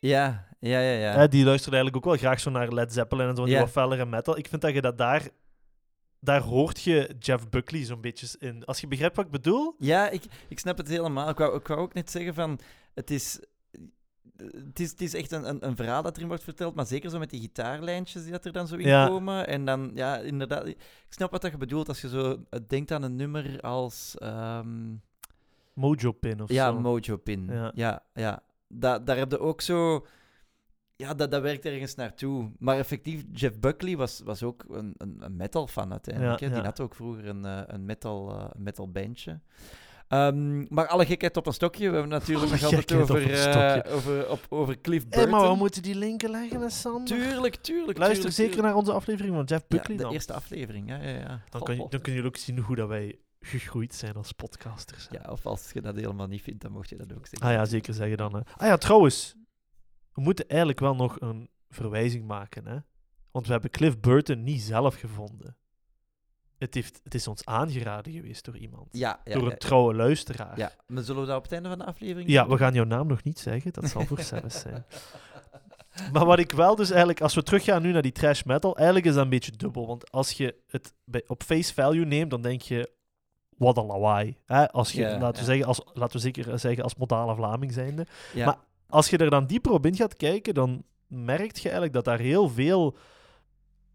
[SPEAKER 3] Ja, ja, ja. ja.
[SPEAKER 1] Hè, die luisterde eigenlijk ook wel graag zo naar Led Zeppelin en zo, die
[SPEAKER 3] Ja.
[SPEAKER 1] wat fellere metal. Ik vind dat je dat daar... Daar hoort je Jeff Buckley zo'n beetje in. Als je begrijpt wat ik bedoel?
[SPEAKER 3] Ja, ik, ik snap het helemaal. Ik wou, ik wou ook net zeggen van, het is, het is, het is echt een, een, een verhaal dat erin wordt verteld, maar zeker zo met die gitaarlijntjes die dat er dan zo in
[SPEAKER 1] Ja.
[SPEAKER 3] komen. En dan, ja, inderdaad, ik snap wat dat je bedoelt als je zo denkt aan een nummer als, ehm,
[SPEAKER 1] Mojo Pin of
[SPEAKER 3] ja,
[SPEAKER 1] zo.
[SPEAKER 3] Mojo Pin.
[SPEAKER 1] Ja.
[SPEAKER 3] Ja, ja. Da, daar heb je ook zo... Ja, dat, dat werkt ergens naartoe. Maar effectief, Jeff Buckley was, was ook een, een, een metal fan uiteindelijk.
[SPEAKER 1] Ja.
[SPEAKER 3] Die had ook vroeger een, eh, een metal, eh, metal bandje. Ehm, maar alle gekheid op een stokje. We hebben natuurlijk
[SPEAKER 1] Alle
[SPEAKER 3] nog altijd over,
[SPEAKER 1] een
[SPEAKER 3] eh, over, op, over Cliff Burton.
[SPEAKER 1] maar we moeten die linken leggen, hè, Sander?
[SPEAKER 3] Tuurlijk, tuurlijk.
[SPEAKER 1] Luister
[SPEAKER 3] tuurlijk,
[SPEAKER 1] zeker
[SPEAKER 3] tuurlijk.
[SPEAKER 1] naar onze aflevering van Jeff Buckley
[SPEAKER 3] ja, de
[SPEAKER 1] dan.
[SPEAKER 3] eerste aflevering. Ja, ja, ja.
[SPEAKER 1] Dan, kan je, dan kunnen jullie ook zien hoe dat wij gegroeid zijn als podcasters. hè.
[SPEAKER 3] Ja, of als je dat helemaal niet vindt, dan mocht je dat ook zeggen.
[SPEAKER 1] Ah ja, zeker zeggen dan. Hè. Ah ja, trouwens. We moeten eigenlijk wel nog een verwijzing maken. Hè? Want we hebben Cliff Burton niet zelf gevonden. Het, heeft, het is ons aangeraden geweest door iemand.
[SPEAKER 3] Ja, ja,
[SPEAKER 1] door een
[SPEAKER 3] ja,
[SPEAKER 1] trouwe luisteraar.
[SPEAKER 3] ja. Maar zullen we dat op het einde van de aflevering
[SPEAKER 1] Ja,
[SPEAKER 3] doen?
[SPEAKER 1] we gaan jouw naam nog niet zeggen. Dat zal voor zelfs zijn. Maar wat ik wel dus eigenlijk, als we teruggaan nu naar die trash metal, eigenlijk is dat een beetje dubbel. Want als je het bij, op face value neemt, dan denk je, wat een lawaai. Hè? Als je, laten, we zeggen, als, laten we zeker zeggen, als modale Vlaming zijnde. Maar als je er dan dieper op in gaat kijken, dan merk je eigenlijk dat daar heel veel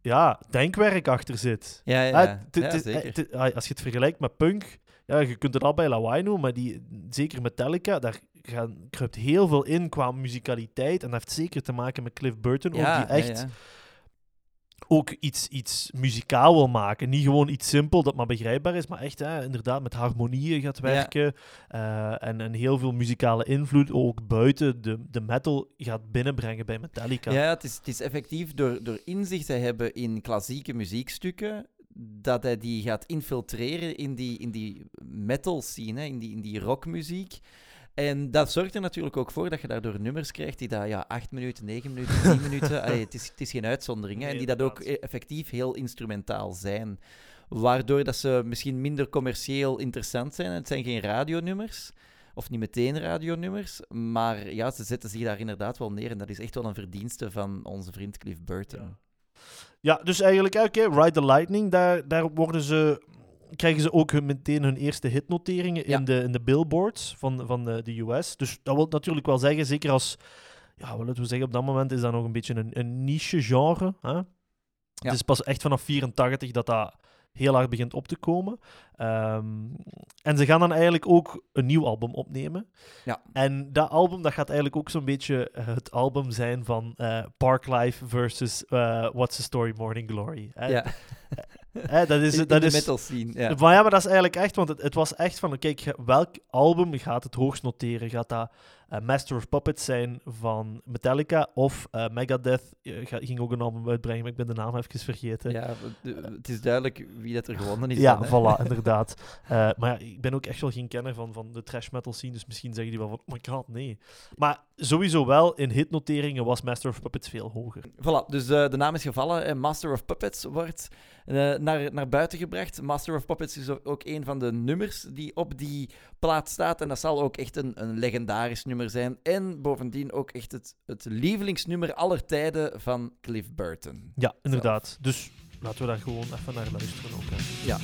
[SPEAKER 1] ja, denkwerk achter zit.
[SPEAKER 3] ja, ja, ja. zeker.
[SPEAKER 1] als je het vergelijkt met punk, ja, je kunt het al bij lawaai noemen, maar die, zeker Metallica, daar gaan, kruipt heel veel in qua muzikaliteit. En dat heeft zeker te maken met Cliff Burton, ook, die echt
[SPEAKER 3] ja, ja.
[SPEAKER 1] Ook iets, iets muzikaal wil maken. Niet gewoon iets simpel dat maar begrijpbaar is, maar echt hè, inderdaad met harmonieën gaat werken. eh, en, en heel veel muzikale invloed ook buiten de, de metal gaat binnenbrengen bij Metallica.
[SPEAKER 3] Ja, het is, het is effectief door, door inzicht te hebben in klassieke muziekstukken, dat hij die gaat infiltreren in die, in die metal scene, in die, in die rockmuziek. En dat zorgt er natuurlijk ook voor dat je daardoor nummers krijgt die dat, ja, 8 minuten, 9 minuten, 10 minuten, allee, het, is, het is geen uitzondering, hè, en die dat ook effectief heel instrumentaal zijn. Waardoor dat ze misschien minder commercieel interessant zijn. Het zijn geen radionummers, of niet meteen radionummers, maar ja, ze zetten zich daar inderdaad wel neer. En dat is echt wel een verdienste van onze vriend Cliff Burton.
[SPEAKER 1] Ja, dus eigenlijk, oké, Ride the Lightning, daar, daar worden ze, krijgen ze ook hun, meteen hun eerste hitnoteringen
[SPEAKER 3] Ja.
[SPEAKER 1] in, de, in de billboards van, van de, de US. Dus dat wil natuurlijk wel zeggen, zeker als, ja, wat laten we zeggen, op dat moment is dat nog een beetje een, een niche genre. Hè? Het is pas echt vanaf 84 dat dat heel hard begint op te komen. Ehm, en ze gaan dan eigenlijk ook een nieuw album opnemen.
[SPEAKER 3] Ja.
[SPEAKER 1] En dat album dat gaat eigenlijk ook zo'n beetje eh, het album zijn van eh, Parklife versus eh, What's the Story Morning Glory. hè.
[SPEAKER 3] ja.
[SPEAKER 1] Hè, dat is,
[SPEAKER 3] In- in
[SPEAKER 1] dat
[SPEAKER 3] de
[SPEAKER 1] is,
[SPEAKER 3] metal scene, ja.
[SPEAKER 1] maar ja, maar dat is eigenlijk echt, want het, het was echt van, kijk, welk album gaat het hoogst noteren? Gaat dat eh, Master of Puppets zijn van Metallica of eh, Megadeth eh, ga- ging ook een album uitbrengen, maar ik ben de naam even vergeten.
[SPEAKER 3] Ja, de- het is duidelijk wie dat er gewonnen is.
[SPEAKER 1] Ja,
[SPEAKER 3] dan,
[SPEAKER 1] voilà, inderdaad. Eh, maar ja, ik ben ook echt wel geen kenner van, van de trash metal scene, dus misschien zeggen die wel van, oh my god, nee. Maar sowieso wel, in hitnoteringen was Master of Puppets veel hoger.
[SPEAKER 3] Voilà, dus eh, de naam is gevallen en Master of Puppets wordt eh, naar, naar buiten gebracht. Master of Puppets is ook- ook een van de nummers die op die plaat staat. En dat zal ook echt een, een legendarisch nummer zijn. En bovendien ook echt het, het lievelingsnummer aller tijden van Cliff Burton.
[SPEAKER 1] Ja, inderdaad. Dus laten we daar gewoon even naar luisteren ook. Hè.
[SPEAKER 3] Ja.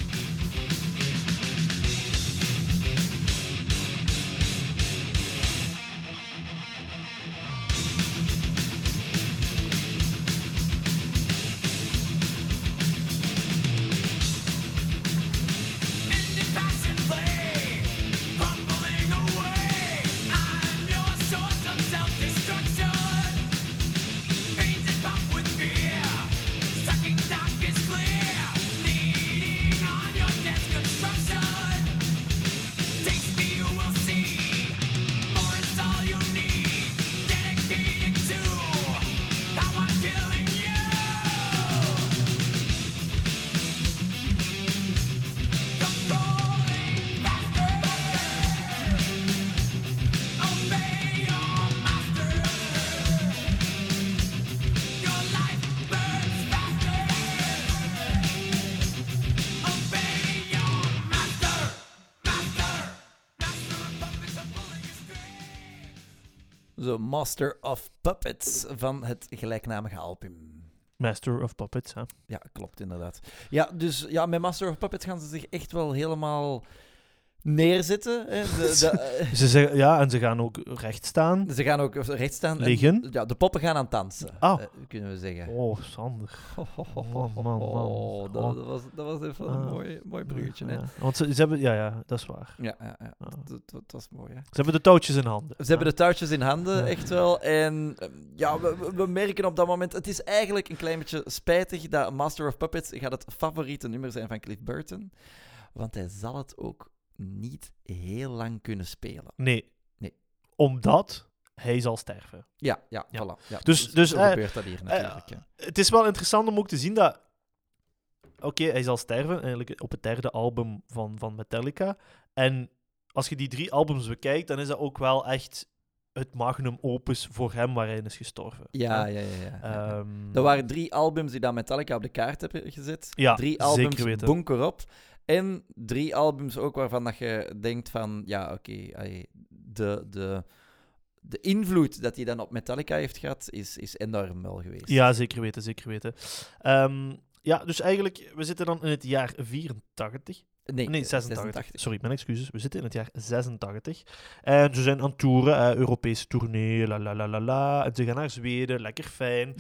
[SPEAKER 3] Zo, Master of Puppets van het gelijknamige album.
[SPEAKER 1] Master of Puppets, hè.
[SPEAKER 3] Ja, klopt inderdaad. Ja, dus ja, met Master of Puppets gaan ze zich echt wel helemaal neerzetten. Hè. De, de,
[SPEAKER 1] Ze zeggen, ja, en ze gaan ook recht staan.
[SPEAKER 3] ze gaan ook recht staan. en-
[SPEAKER 1] Liggen.
[SPEAKER 3] ja, de poppen gaan aan het dansen,
[SPEAKER 1] Ah.
[SPEAKER 3] eh, kunnen we zeggen.
[SPEAKER 1] Oh, Sander. man, man, man.
[SPEAKER 3] Oh, dat,
[SPEAKER 1] Oh.
[SPEAKER 3] dat was, dat was even een
[SPEAKER 1] Ah.
[SPEAKER 3] mooi, mooi bruggetje. Hè.
[SPEAKER 1] Ja, want ze, ze hebben, ja, ja, dat is waar.
[SPEAKER 3] Ja, ja, ja.
[SPEAKER 1] Ja.
[SPEAKER 3] Dat, dat, is mooi. Hè.
[SPEAKER 1] Ze hebben de touwtjes in handen.
[SPEAKER 3] Ze hebben de touwtjes in handen, echt wel. En eh, ja, we, we- we merken op dat moment... Het is eigenlijk een klein beetje spijtig dat Master of Puppets gaat het favoriete nummer zijn van Cliff Burton. Want hij zal het ook niet heel lang kunnen spelen.
[SPEAKER 1] Nee.
[SPEAKER 3] Nee.
[SPEAKER 1] Omdat hij zal sterven.
[SPEAKER 3] Ja, ja,
[SPEAKER 1] Ja.
[SPEAKER 3] voilà. Ja,
[SPEAKER 1] Dus- dus,
[SPEAKER 3] zo
[SPEAKER 1] eh,
[SPEAKER 3] gebeurt dat hier natuurlijk. hè.
[SPEAKER 1] Het is wel interessant om ook te zien dat... Oké, hij zal sterven, eigenlijk op het derde album van, van Metallica. En als je die drie albums bekijkt, dan is dat ook wel echt het magnum opus voor hem waar hij in is gestorven.
[SPEAKER 3] Ja, ja, ja. ja, ja.
[SPEAKER 1] Ehm,
[SPEAKER 3] Er waren drie albums die dan Metallica op de kaart hebben gezet.
[SPEAKER 1] Ja,
[SPEAKER 3] drie
[SPEAKER 1] zeker
[SPEAKER 3] albums
[SPEAKER 1] weten.
[SPEAKER 3] bunker op. En drie albums ook waarvan dat je denkt van... Ja, oké, de, de, de invloed dat hij dan op Metallica heeft gehad, is, is enorm wel geweest.
[SPEAKER 1] Ja, zeker weten, zeker weten. Ehm, ja, dus eigenlijk, we zitten dan in het jaar 84.
[SPEAKER 3] Nee,
[SPEAKER 1] Nee,
[SPEAKER 3] eh,
[SPEAKER 1] 86. Sorry, mijn excuses. We zitten in het jaar 86. En ze zijn aan toeren, hè, Europese tournee, la la la la la. En ze gaan naar Zweden, lekker fijn.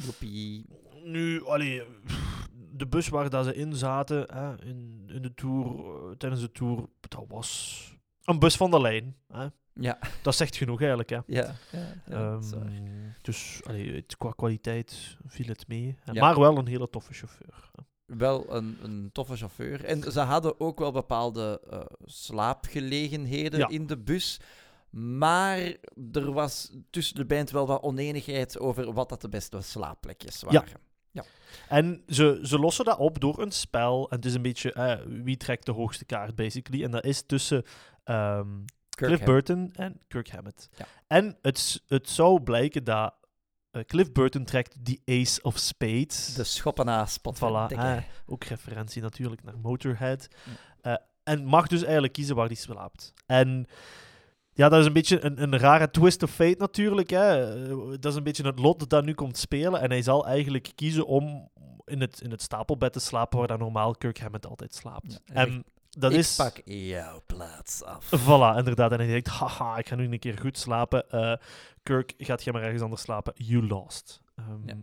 [SPEAKER 1] Nu, allee, de bus waar dat ze in zaten, hè, in, in de tour, eh, tijdens de tour, dat was een bus van de lijn. Hè.
[SPEAKER 3] Ja,
[SPEAKER 1] Dat zegt genoeg eigenlijk. Hè.
[SPEAKER 3] ja, ja,
[SPEAKER 1] Ehm, dus allee, het, qua kwaliteit viel het mee. hè.
[SPEAKER 3] Ja.
[SPEAKER 1] Maar wel een hele toffe chauffeur. hè.
[SPEAKER 3] Wel een, een toffe chauffeur. En ze hadden ook wel bepaalde eh, slaapgelegenheden in de bus. Maar er was tussen de band wel wat oneenigheid over wat dat de beste slaapplekjes
[SPEAKER 1] Ja. En ze, ze lossen dat op door een spel. En het is een beetje eh, wie trekt de hoogste kaart, basically. En dat is tussen ehm, Cliff Burton en Kirk Hammett.
[SPEAKER 3] Ja.
[SPEAKER 1] En het, het zou blijken dat eh, Cliff Burton trekt die Ace of Spades.
[SPEAKER 3] De schoppenaas-spot.
[SPEAKER 1] Voilà, ook referentie natuurlijk naar Motorhead. Eh, en mag dus eigenlijk kiezen waar hij slaapt. En ja, dat is een beetje een, een rare twist of fate natuurlijk. Hè. Dat is een beetje het lot dat nu komt spelen. En hij zal eigenlijk kiezen om in het, in het stapelbed te slapen waar dan normaal Kirk Hammett altijd slaapt.
[SPEAKER 3] Ja, hij
[SPEAKER 1] en dat
[SPEAKER 3] ik
[SPEAKER 1] is...
[SPEAKER 3] pak jouw plaats af.
[SPEAKER 1] Voilà, inderdaad. En hij denkt, haha, ik ga nu een keer goed slapen. Eh, Kirk, gaat jij maar ergens anders slapen. You lost. Ehm,
[SPEAKER 3] Ja.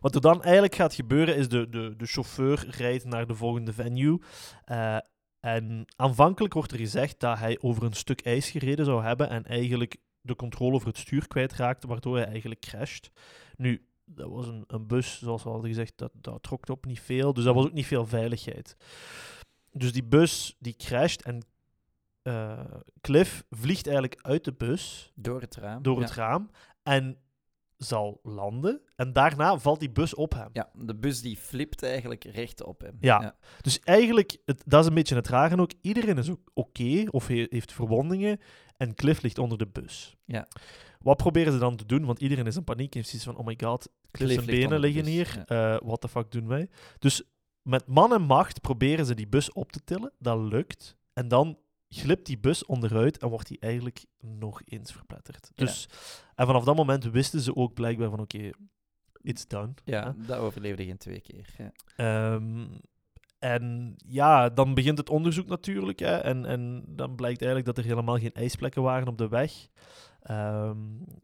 [SPEAKER 1] Wat er dan eigenlijk gaat gebeuren is de, de, de chauffeur rijdt naar de volgende venue. eh, en aanvankelijk wordt er gezegd dat hij over een stuk ijs gereden zou hebben en eigenlijk de controle over het stuur kwijtraakte, waardoor hij eigenlijk crasht. Nu, dat was een, een bus, zoals we hadden gezegd, dat, dat trok op niet veel, dus dat was ook niet veel veiligheid. Dus die bus die crasht en eh, Cliff vliegt eigenlijk uit de bus
[SPEAKER 3] Door het raam.
[SPEAKER 1] door het
[SPEAKER 3] ja.
[SPEAKER 1] raam en zal landen. En daarna valt die bus op hem.
[SPEAKER 3] Ja, de bus die flipt eigenlijk recht op hem.
[SPEAKER 1] Ja. Dus eigenlijk, het, dat is een beetje het rare ook. Iedereen is ook oké of he- heeft verwondingen en Cliff ligt onder de bus.
[SPEAKER 3] Ja.
[SPEAKER 1] Wat proberen ze dan te doen? Want iedereen is in paniek. Heeft zoiets van, oh my god, Cliff zijn benen liggen hier. Eh wat de fuck doen wij? Dus met man en macht proberen ze die bus op te tillen. Dat lukt. En dan glipt die bus onderuit en wordt die eigenlijk nog eens verpletterd.
[SPEAKER 3] Ja.
[SPEAKER 1] Dus, En vanaf dat moment wisten ze ook blijkbaar van, oké, it's done.
[SPEAKER 3] Ja, dat overleefde geen twee keer. Ja.
[SPEAKER 1] Ehm, en ja, dan begint het onderzoek natuurlijk. Hè, en, en dan blijkt eigenlijk dat er helemaal geen ijsplekken waren op de weg. Ehm,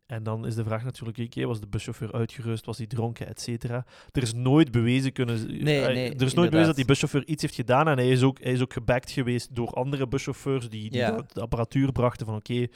[SPEAKER 1] en dan is de vraag natuurlijk, oké, was de buschauffeur uitgerust, was hij dronken, et cetera. Er is nooit bewezen kunnen...
[SPEAKER 3] Nee,
[SPEAKER 1] eh,
[SPEAKER 3] nee,
[SPEAKER 1] er is nooit
[SPEAKER 3] inderdaad.
[SPEAKER 1] bewezen dat die buschauffeur iets heeft gedaan. En hij is ook, hij is ook gebackt geweest door andere buschauffeurs die, die
[SPEAKER 3] Ja.
[SPEAKER 1] de, de apparatuur brachten van, oké,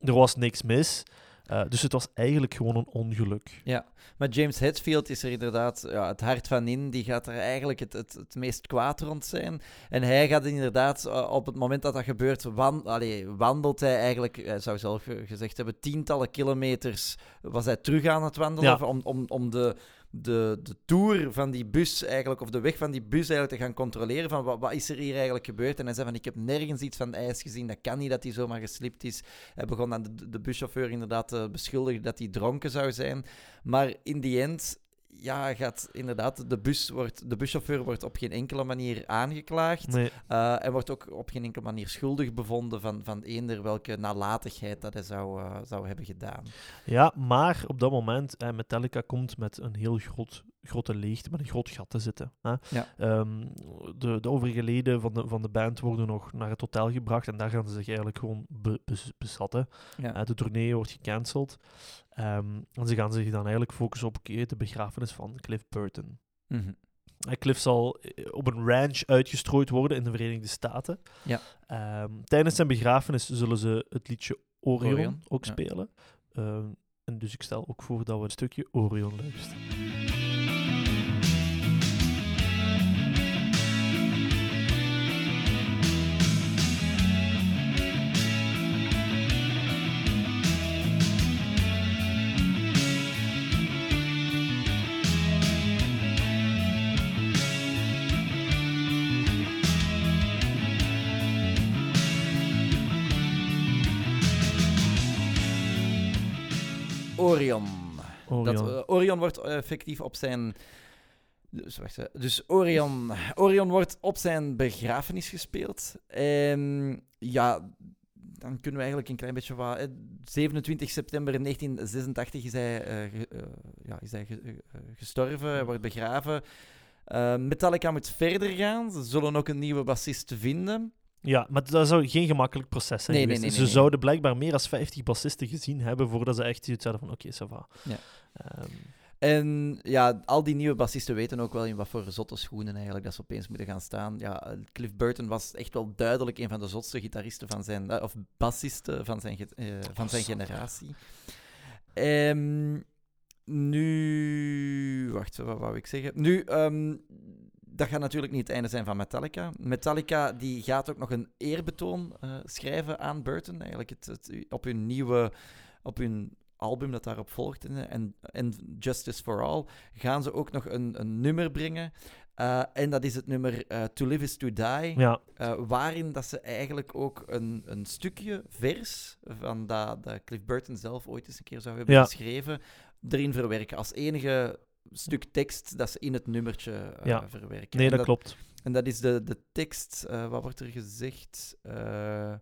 [SPEAKER 1] er was niks mis. Eh, dus het was eigenlijk gewoon een ongeluk.
[SPEAKER 3] Ja, maar James Hetfield is er inderdaad ja, het hart van in. Die gaat er eigenlijk het, het, het meest kwaad rond zijn. En hij gaat inderdaad, eh, op het moment dat dat gebeurt, wan allee, wandelt hij eigenlijk, hij zou zelf ge- gezegd hebben, tientallen kilometers was hij terug aan het wandelen.
[SPEAKER 1] Ja.
[SPEAKER 3] Om, om, om de, de, de tour van die bus eigenlijk, of de weg van die bus eigenlijk te gaan controleren. Van wat, wat is er hier eigenlijk gebeurd? En hij zei van, ik heb nergens iets van ijs gezien. Dat kan niet dat hij zomaar geslipt is. Hij begon dan de, de buschauffeur inderdaad te beschuldigen dat hij dronken zou zijn. Maar in die end, ja, gaat inderdaad, de, bus wordt, de buschauffeur wordt op geen enkele manier aangeklaagd.
[SPEAKER 1] Nee.
[SPEAKER 3] Eh, en wordt ook op geen enkele manier schuldig bevonden van, van eender welke nalatigheid dat hij zou, eh, zou hebben gedaan.
[SPEAKER 1] Ja, maar op dat moment, eh, Metallica komt met een heel groot, grote leegte, met een groot gat te zitten. Hè.
[SPEAKER 3] Ja.
[SPEAKER 1] Ehm, de, de overige leden van de, van de band worden nog naar het hotel gebracht en daar gaan ze zich eigenlijk gewoon be, bezatten.
[SPEAKER 3] Ja.
[SPEAKER 1] Eh, de tournee wordt gecanceld. Ehm, en ze gaan zich dan eigenlijk focussen op oké, de begrafenis van Cliff Burton.
[SPEAKER 3] Mhm.
[SPEAKER 1] Eh, Cliff zal eh, op een ranch uitgestrooid worden in de Verenigde Staten.
[SPEAKER 3] Ja.
[SPEAKER 1] Ehm, tijdens zijn begrafenis zullen ze het liedje Orion,
[SPEAKER 3] Orion,
[SPEAKER 1] ook
[SPEAKER 3] ja.
[SPEAKER 1] spelen. En dus ik stel ook voor dat we een stukje Orion luisteren.
[SPEAKER 3] Orion.
[SPEAKER 1] Orion.
[SPEAKER 3] Dat, eh, Orion wordt eh, effectief op zijn. Dus, wacht, hè. dus Orion, Orion wordt op zijn begrafenis gespeeld. En ja, dan kunnen we eigenlijk een klein beetje wat. eh, 27 september 1986 is hij, eh, ge- eh, ja, is hij ge- eh, gestorven, hij wordt begraven. Eh, Metallica moet verder gaan. Ze zullen ook een nieuwe bassist vinden.
[SPEAKER 1] Ja, maar dat zou geen gemakkelijk proces zijn
[SPEAKER 3] Nee,
[SPEAKER 1] geweest.
[SPEAKER 3] nee, nee,
[SPEAKER 1] ze zouden blijkbaar meer dan 50 bassisten gezien hebben voordat ze echt zoiets hadden van oké, va.
[SPEAKER 3] Ja.
[SPEAKER 1] Ehm,
[SPEAKER 3] En ja, al die nieuwe bassisten weten ook wel in wat voor zotte schoenen eigenlijk dat ze opeens moeten gaan staan. Ja, Cliff Burton was echt wel duidelijk een van de zotste gitaristen van zijn, eh, of bassisten van zijn, eh, van zijn generatie. Ehm, nu, wacht, wat wou ik zeggen? Nu, ehm, dat gaat natuurlijk niet het einde zijn van Metallica. Metallica die gaat ook nog een eerbetoon eh, schrijven aan Burton, eigenlijk het, het, op hun nieuwe, op hun album dat daarop volgt, en- en, en Justice for All, gaan ze ook nog een, een nummer brengen. Eh, en dat is het nummer eh, To Live Is To Die,
[SPEAKER 1] ja,
[SPEAKER 3] eh, waarin dat ze eigenlijk ook een, een stukje vers van dat, dat Cliff Burton zelf ooit eens een keer zou hebben
[SPEAKER 1] Ja.
[SPEAKER 3] geschreven, erin verwerken. Als enige stuk tekst dat ze in het nummertje eh,
[SPEAKER 1] Ja.
[SPEAKER 3] verwerken.
[SPEAKER 1] nee, dat klopt.
[SPEAKER 3] en dat is de, de tekst, eh, wat wordt er gezegd? Eh,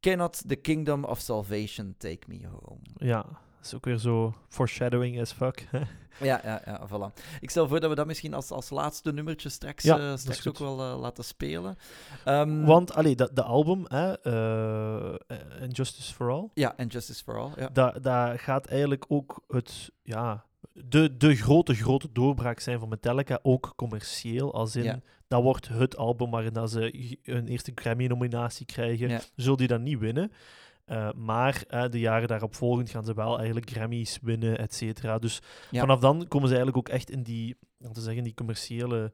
[SPEAKER 3] Cannot the kingdom of salvation take me home.
[SPEAKER 1] Ja, dat is ook weer zo foreshadowing as fuck.
[SPEAKER 3] Ja, ja, ja, voilà. Ik stel voor dat we dat misschien als, als laatste nummertje straks,
[SPEAKER 1] Ja,
[SPEAKER 3] straks ook wel laten spelen. Ehm,
[SPEAKER 1] Want, allee, dat, de album, hè, eh, eh, Injustice for All,
[SPEAKER 3] Ja, en Justice for All. Ja.
[SPEAKER 1] daar daar gaat eigenlijk ook het, ja, de, de grote, grote doorbraak zijn van Metallica, ook commercieel. Als in,
[SPEAKER 3] Ja.
[SPEAKER 1] dat wordt het album waarin ze hun eerste Grammy-nominatie krijgen.
[SPEAKER 3] Ja.
[SPEAKER 1] Zullen die dat niet winnen. Eh, maar eh, de jaren daarop volgend gaan ze wel eigenlijk Grammys winnen, et cetera. Dus
[SPEAKER 3] Ja.
[SPEAKER 1] vanaf dan komen ze eigenlijk ook echt in die, laten we zeggen, die commerciële,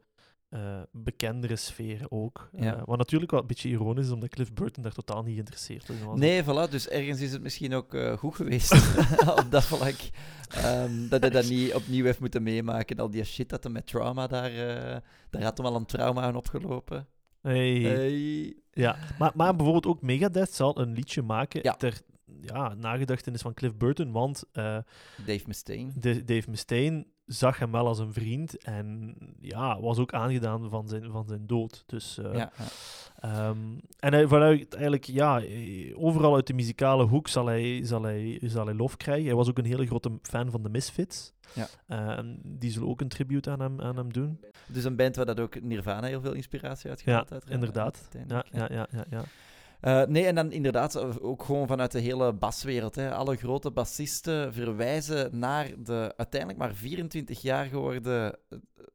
[SPEAKER 1] eh, bekendere sferen ook. Eh,
[SPEAKER 3] Ja.
[SPEAKER 1] wat natuurlijk wel een beetje ironisch is, omdat Cliff Burton daar totaal niet geïnteresseerd in was.
[SPEAKER 3] Nee, voilà. Dus ergens is het misschien ook eh, goed geweest op dat vlak. Ehm, dat hij dat niet opnieuw heeft moeten meemaken. Al die shit dat hij met trauma daar... daar had hem al een trauma aan opgelopen.
[SPEAKER 1] Hey.
[SPEAKER 3] Hey.
[SPEAKER 1] Ja, maar, maar bijvoorbeeld ook Megadeth zal een liedje maken
[SPEAKER 3] Ja.
[SPEAKER 1] ter ja, nagedachtenis van Cliff Burton, want
[SPEAKER 3] Dave Mustaine.
[SPEAKER 1] de, Dave Mustaine zag hem wel als een vriend en ja, was ook aangedaan van zijn, van zijn dood. Dus, eh,
[SPEAKER 3] Ja, ja.
[SPEAKER 1] ehm, en hij, vanuit eigenlijk, ja, overal uit de muzikale hoek zal hij, zal, hij, zal hij lof krijgen. Hij was ook een hele grote fan van de Misfits.
[SPEAKER 3] Ja.
[SPEAKER 1] Eh, die zullen ook een tribute aan hem, aan hem doen.
[SPEAKER 3] Dus een band waar dat ook Nirvana heel veel inspiratie uit gehaald
[SPEAKER 1] Ja, inderdaad. Ja, ja, ja, ja,
[SPEAKER 3] Eh, nee, en dan inderdaad eh, ook gewoon vanuit de hele baswereld. Hè. Alle grote bassisten verwijzen naar de uiteindelijk maar 24 jaar geworden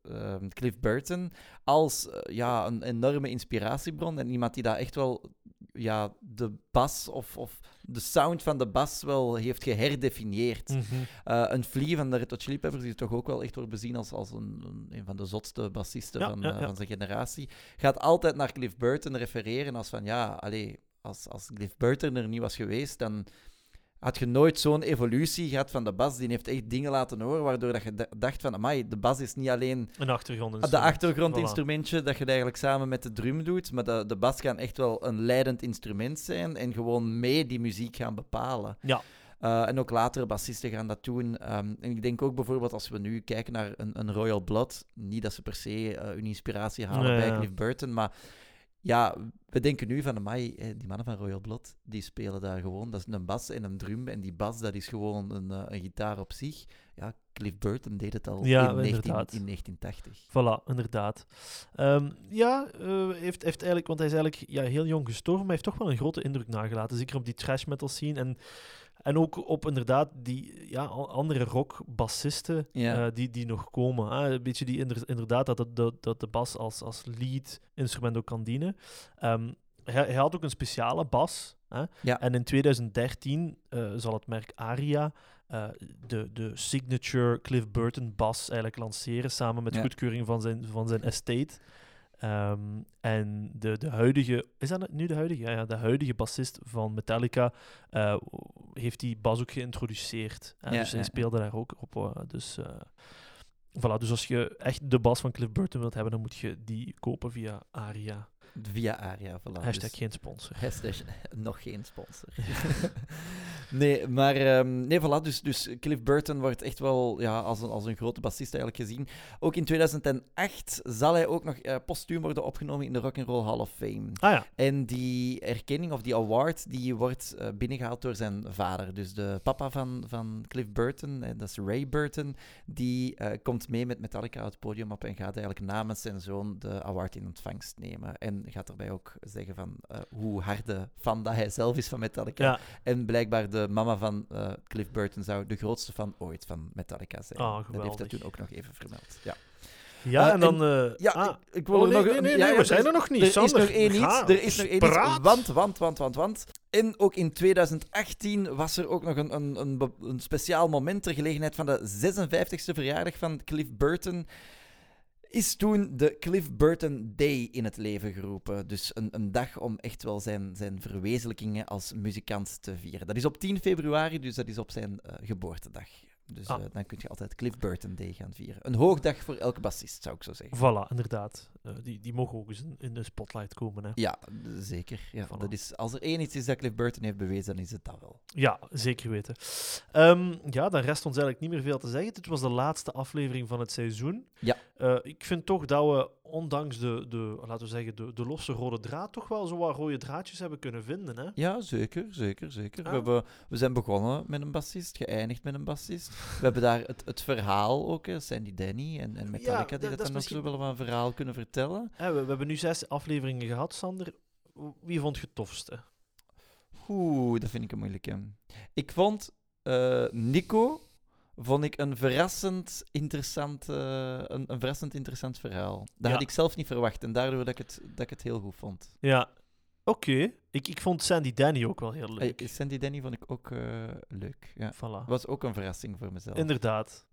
[SPEAKER 3] eh, Cliff Burton als ja, een enorme inspiratiebron. En iemand die daar echt wel ja, de bas of, of de sound van de bas wel heeft geherdefinieerd.
[SPEAKER 1] Mhm.
[SPEAKER 3] Eh, een Flea van de Red Hot Chili Peppers, die toch ook wel echt wordt bezien als, als een, een, van de zotste bassisten
[SPEAKER 1] Ja,
[SPEAKER 3] van,
[SPEAKER 1] ja,
[SPEAKER 3] eh,
[SPEAKER 1] ja.
[SPEAKER 3] van zijn generatie, gaat altijd naar Cliff Burton refereren als van ja, allee, als, als Cliff Burton er niet was geweest, dan had je nooit zo'n evolutie gehad van de bas. Die heeft echt dingen laten horen, waardoor dat je dacht van, amai, de bas is niet alleen
[SPEAKER 1] Een
[SPEAKER 3] de achtergrondinstrumentje dat je eigenlijk samen met de drum doet, maar de, de bas kan echt wel een leidend instrument zijn en gewoon mee die muziek gaan bepalen.
[SPEAKER 1] Ja.
[SPEAKER 3] Eh, en ook latere bassisten gaan dat doen. Ehm, en ik denk ook bijvoorbeeld als we nu kijken naar een, een Royal Blood, niet dat ze per se eh, hun inspiratie halen
[SPEAKER 1] Nee,
[SPEAKER 3] bij. Cliff Burton, maar ja, we denken nu van, amai, eh, die mannen van Royal Blood, die spelen daar gewoon, dat is een bas en een drum, en die bas, dat is gewoon een, eh, een gitaar op zich. Ja, Cliff Burton deed het al
[SPEAKER 1] Ja,
[SPEAKER 3] in, 19,
[SPEAKER 1] inderdaad.
[SPEAKER 3] in 1980.
[SPEAKER 1] Voilà, inderdaad. Ehm, ja, eh, heeft, heeft eigenlijk, want hij is eigenlijk ja, heel jong gestorven, maar hij heeft toch wel een grote indruk nagelaten. Zeker op die trash metal scene. En, en ook op inderdaad die ja, andere rockbassisten
[SPEAKER 3] Ja.
[SPEAKER 1] eh, die, die nog komen. hè. Een beetje die inder- inderdaad dat, de- dat, dat de bas als, als lead instrument ook kan dienen. Ehm, hij, hij had ook een speciale bas. Hè?
[SPEAKER 3] Ja.
[SPEAKER 1] En in 2013 eh, zal het merk Aria eh, de, de signature Cliff Burton bas eigenlijk lanceren, samen met goedkeuring van zijn, van zijn estate. Ehm, en de, de huidige, is dat nu de huidige? Ja, ja de huidige bassist van Metallica eh, heeft die bas ook geïntroduceerd. hè.
[SPEAKER 3] Ja,
[SPEAKER 1] dus hij
[SPEAKER 3] ja,
[SPEAKER 1] speelde daar ook op. eh, dus, eh, voilà, dus als je echt de bas van Cliff Burton wilt hebben, dan moet je die kopen via Aria.
[SPEAKER 3] Via Aria, voilà.
[SPEAKER 1] Hashtag
[SPEAKER 3] Dus-
[SPEAKER 1] geen sponsor.
[SPEAKER 3] Hashtag nog geen sponsor. nee, maar ehm, nee, voilà. Dus, dus Cliff Burton wordt echt wel ja, als, een, als een grote bassist eigenlijk gezien. Ook in 2008 zal hij ook nog postuum worden opgenomen in de Rock and Roll Hall of Fame.
[SPEAKER 1] Ah ja,
[SPEAKER 3] En die erkenning of die award die wordt eh, binnengehaald door zijn vader. Dus de papa van, van Cliff Burton, en dat is Ray Burton, die eh, komt mee met Metallica het podium op en gaat eigenlijk namens zijn zoon de award in ontvangst nemen. En gaat erbij ook zeggen van eh, hoe harde fan dat hij zelf is van Metallica.
[SPEAKER 1] ja.
[SPEAKER 3] En blijkbaar de mama van eh, Cliff Burton zou de grootste fan ooit van Metallica zijn.
[SPEAKER 1] Ah,
[SPEAKER 3] dat heeft hij toen ook nog even vermeld. Ja,
[SPEAKER 1] ja
[SPEAKER 3] Eh,
[SPEAKER 1] en dan...
[SPEAKER 3] ja
[SPEAKER 1] ah,
[SPEAKER 3] ik, ik wil
[SPEAKER 1] oh, nee,
[SPEAKER 3] nog...
[SPEAKER 1] nee, nee,
[SPEAKER 3] ja,
[SPEAKER 1] we zijn er nog niet.
[SPEAKER 3] er is nog één iets. Er is nog één iets. Want, want, want, want, want. En ook in 2018 was er ook nog een, een, een, een speciaal moment ter gelegenheid van de 56e verjaardag van Cliff Burton. Is toen de Cliff Burton Day in het leven geroepen. Dus een, een dag om echt wel zijn, zijn verwezenlijkingen als muzikant te vieren. Dat is op 10 februari, dus dat is op zijn eh, geboortedag. Dus
[SPEAKER 1] Ah.
[SPEAKER 3] eh, dan kun je altijd Cliff Burton Day gaan vieren. Een hoogdag voor elke bassist, zou ik zo zeggen.
[SPEAKER 1] Voilà, inderdaad. Eh, die, die mogen ook eens in, in de spotlight komen. Hè.
[SPEAKER 3] Ja, zeker. Ja,
[SPEAKER 1] Voilà.
[SPEAKER 3] dat is, als er één iets is dat Cliff Burton heeft bewezen, dan is het dat wel.
[SPEAKER 1] Ja, zeker weten. Ehm, ja, dan rest ons eigenlijk niet meer veel te zeggen. Dit was de laatste aflevering van het seizoen.
[SPEAKER 3] Ja.
[SPEAKER 1] Eh, ik vind toch dat we, ondanks de, de, laten we zeggen, de, de losse rode draad, toch wel zo wat rode draadjes hebben kunnen vinden. Hè?
[SPEAKER 3] Ja, zeker, zeker, zeker.
[SPEAKER 1] Ja.
[SPEAKER 3] We, hebben, we zijn begonnen met een bassist, geëindigd met een bassist. We hebben daar het, het verhaal ook, hè, Sandy Denny en, en Metallica, die
[SPEAKER 1] dat
[SPEAKER 3] dan
[SPEAKER 1] misschien-
[SPEAKER 3] ook zo wel wat een verhaal kunnen vertellen.
[SPEAKER 1] Hè, we, we hebben nu zes afleveringen gehad, Sander. Wie vond je het tofste?
[SPEAKER 3] Oeh, dat vind ik een moeilijke. Ik vond eh, Nico vond ik een verrassend interessant, eh, een, een verrassend interessant verhaal. Dat
[SPEAKER 1] Ja.
[SPEAKER 3] had ik zelf niet verwacht en daardoor dat ik het, dat ik het heel goed vond.
[SPEAKER 1] Ja, oké. Ik, ik vond Sandy Danny ook wel heel leuk.
[SPEAKER 3] Hey, Sandy Denny vond ik ook eh, leuk. Ja.
[SPEAKER 1] Voilà.
[SPEAKER 3] Was ook een verrassing voor mezelf.
[SPEAKER 1] Inderdaad.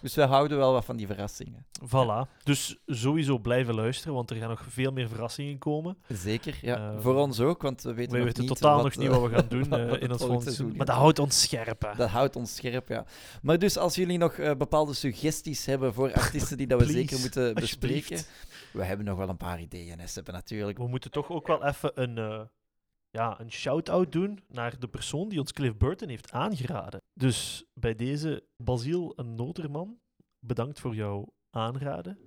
[SPEAKER 3] Dus wij houden wel wat van die verrassingen.
[SPEAKER 1] Voilà. Dus sowieso blijven luisteren, want er gaan nog veel meer verrassingen komen.
[SPEAKER 3] Zeker, ja.
[SPEAKER 1] Eh,
[SPEAKER 3] voor ons ook, want we weten
[SPEAKER 1] We
[SPEAKER 3] nog
[SPEAKER 1] weten
[SPEAKER 3] niet
[SPEAKER 1] totaal
[SPEAKER 3] wat,
[SPEAKER 1] nog niet wat we gaan doen eh, in ons
[SPEAKER 3] volgend
[SPEAKER 1] volgende
[SPEAKER 3] seizoen
[SPEAKER 1] Maar dat houdt ons scherp, hè.
[SPEAKER 3] Dat houdt ons scherp, ja. Maar dus als jullie nog eh, bepaalde suggesties hebben voor artiesten die dat we
[SPEAKER 1] Please,
[SPEAKER 3] zeker moeten bespreken. We hebben nog wel een paar ideeën, hè, Seppe, natuurlijk.
[SPEAKER 1] We moeten toch ook wel even een, ja, een shout-out doen naar de persoon die ons Cliff Burton heeft aangeraden. Dus bij deze, Basiel een Noterman, bedankt voor jouw aanraden.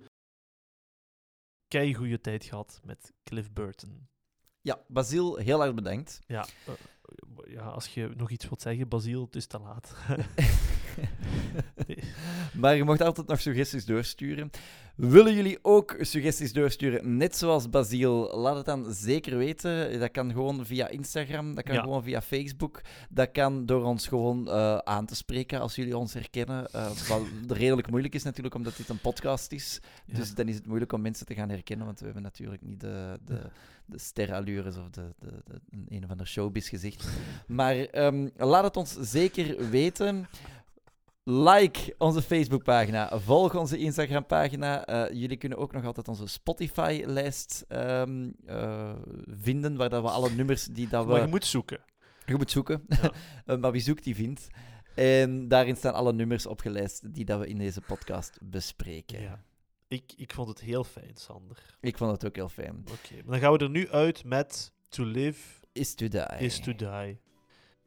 [SPEAKER 1] Kei goede tijd gehad met Cliff Burton.
[SPEAKER 3] Ja, Basiel, heel erg bedankt.
[SPEAKER 1] Ja, eh, ja, als je nog iets wilt zeggen, Basiel, het is te laat.
[SPEAKER 3] Maar je mocht altijd nog suggesties doorsturen. Willen jullie ook suggesties doorsturen, net zoals Basiel? Laat het dan zeker weten. Dat kan gewoon via Instagram, dat kan
[SPEAKER 1] Ja.
[SPEAKER 3] gewoon via Facebook. Dat kan door ons gewoon eh, aan te spreken als jullie ons herkennen. Eh, wat redelijk moeilijk is natuurlijk, omdat dit een podcast is.
[SPEAKER 1] Ja.
[SPEAKER 3] Dus dan is het moeilijk om mensen te gaan herkennen, want we hebben natuurlijk niet de, de, de sterallures of de, de, de, een, een of ander showbiz gezicht. Maar ehm, laat het ons zeker weten. Like onze Facebookpagina, volg onze Instagram-pagina. Eh, jullie kunnen ook nog altijd onze Spotify-lijst ehm, eh, vinden, waar dat we alle nummers die dat we...
[SPEAKER 1] Maar je moet zoeken.
[SPEAKER 3] Je moet zoeken,
[SPEAKER 1] Ja.
[SPEAKER 3] Eh, maar wie zoekt, die vindt. En daarin staan alle nummers opgelijst die dat we in deze podcast bespreken.
[SPEAKER 1] Ja. Ik, ik vond het heel fijn, Sander.
[SPEAKER 3] Ik vond het ook heel fijn.
[SPEAKER 1] Oké, dan gaan we er nu uit met To Live
[SPEAKER 3] Is to die.
[SPEAKER 1] is to die.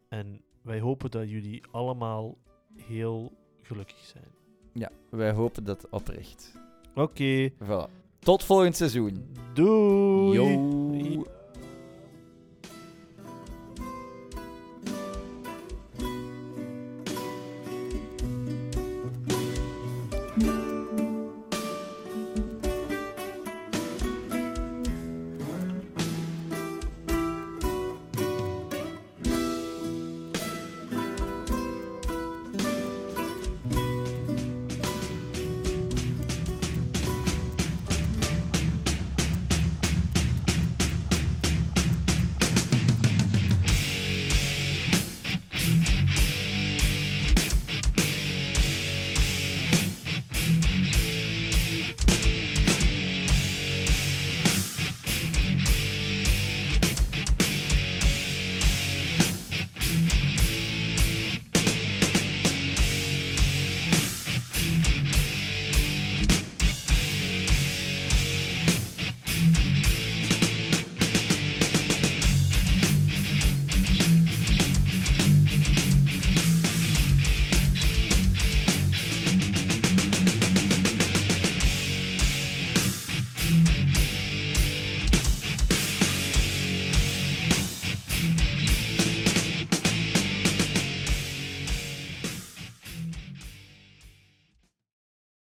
[SPEAKER 1] En wij hopen dat jullie allemaal heel gelukkig zijn.
[SPEAKER 3] Ja, wij hopen dat oprecht.
[SPEAKER 1] Oké,
[SPEAKER 3] Voilà. Tot volgend seizoen.
[SPEAKER 1] doei!
[SPEAKER 3] Yo.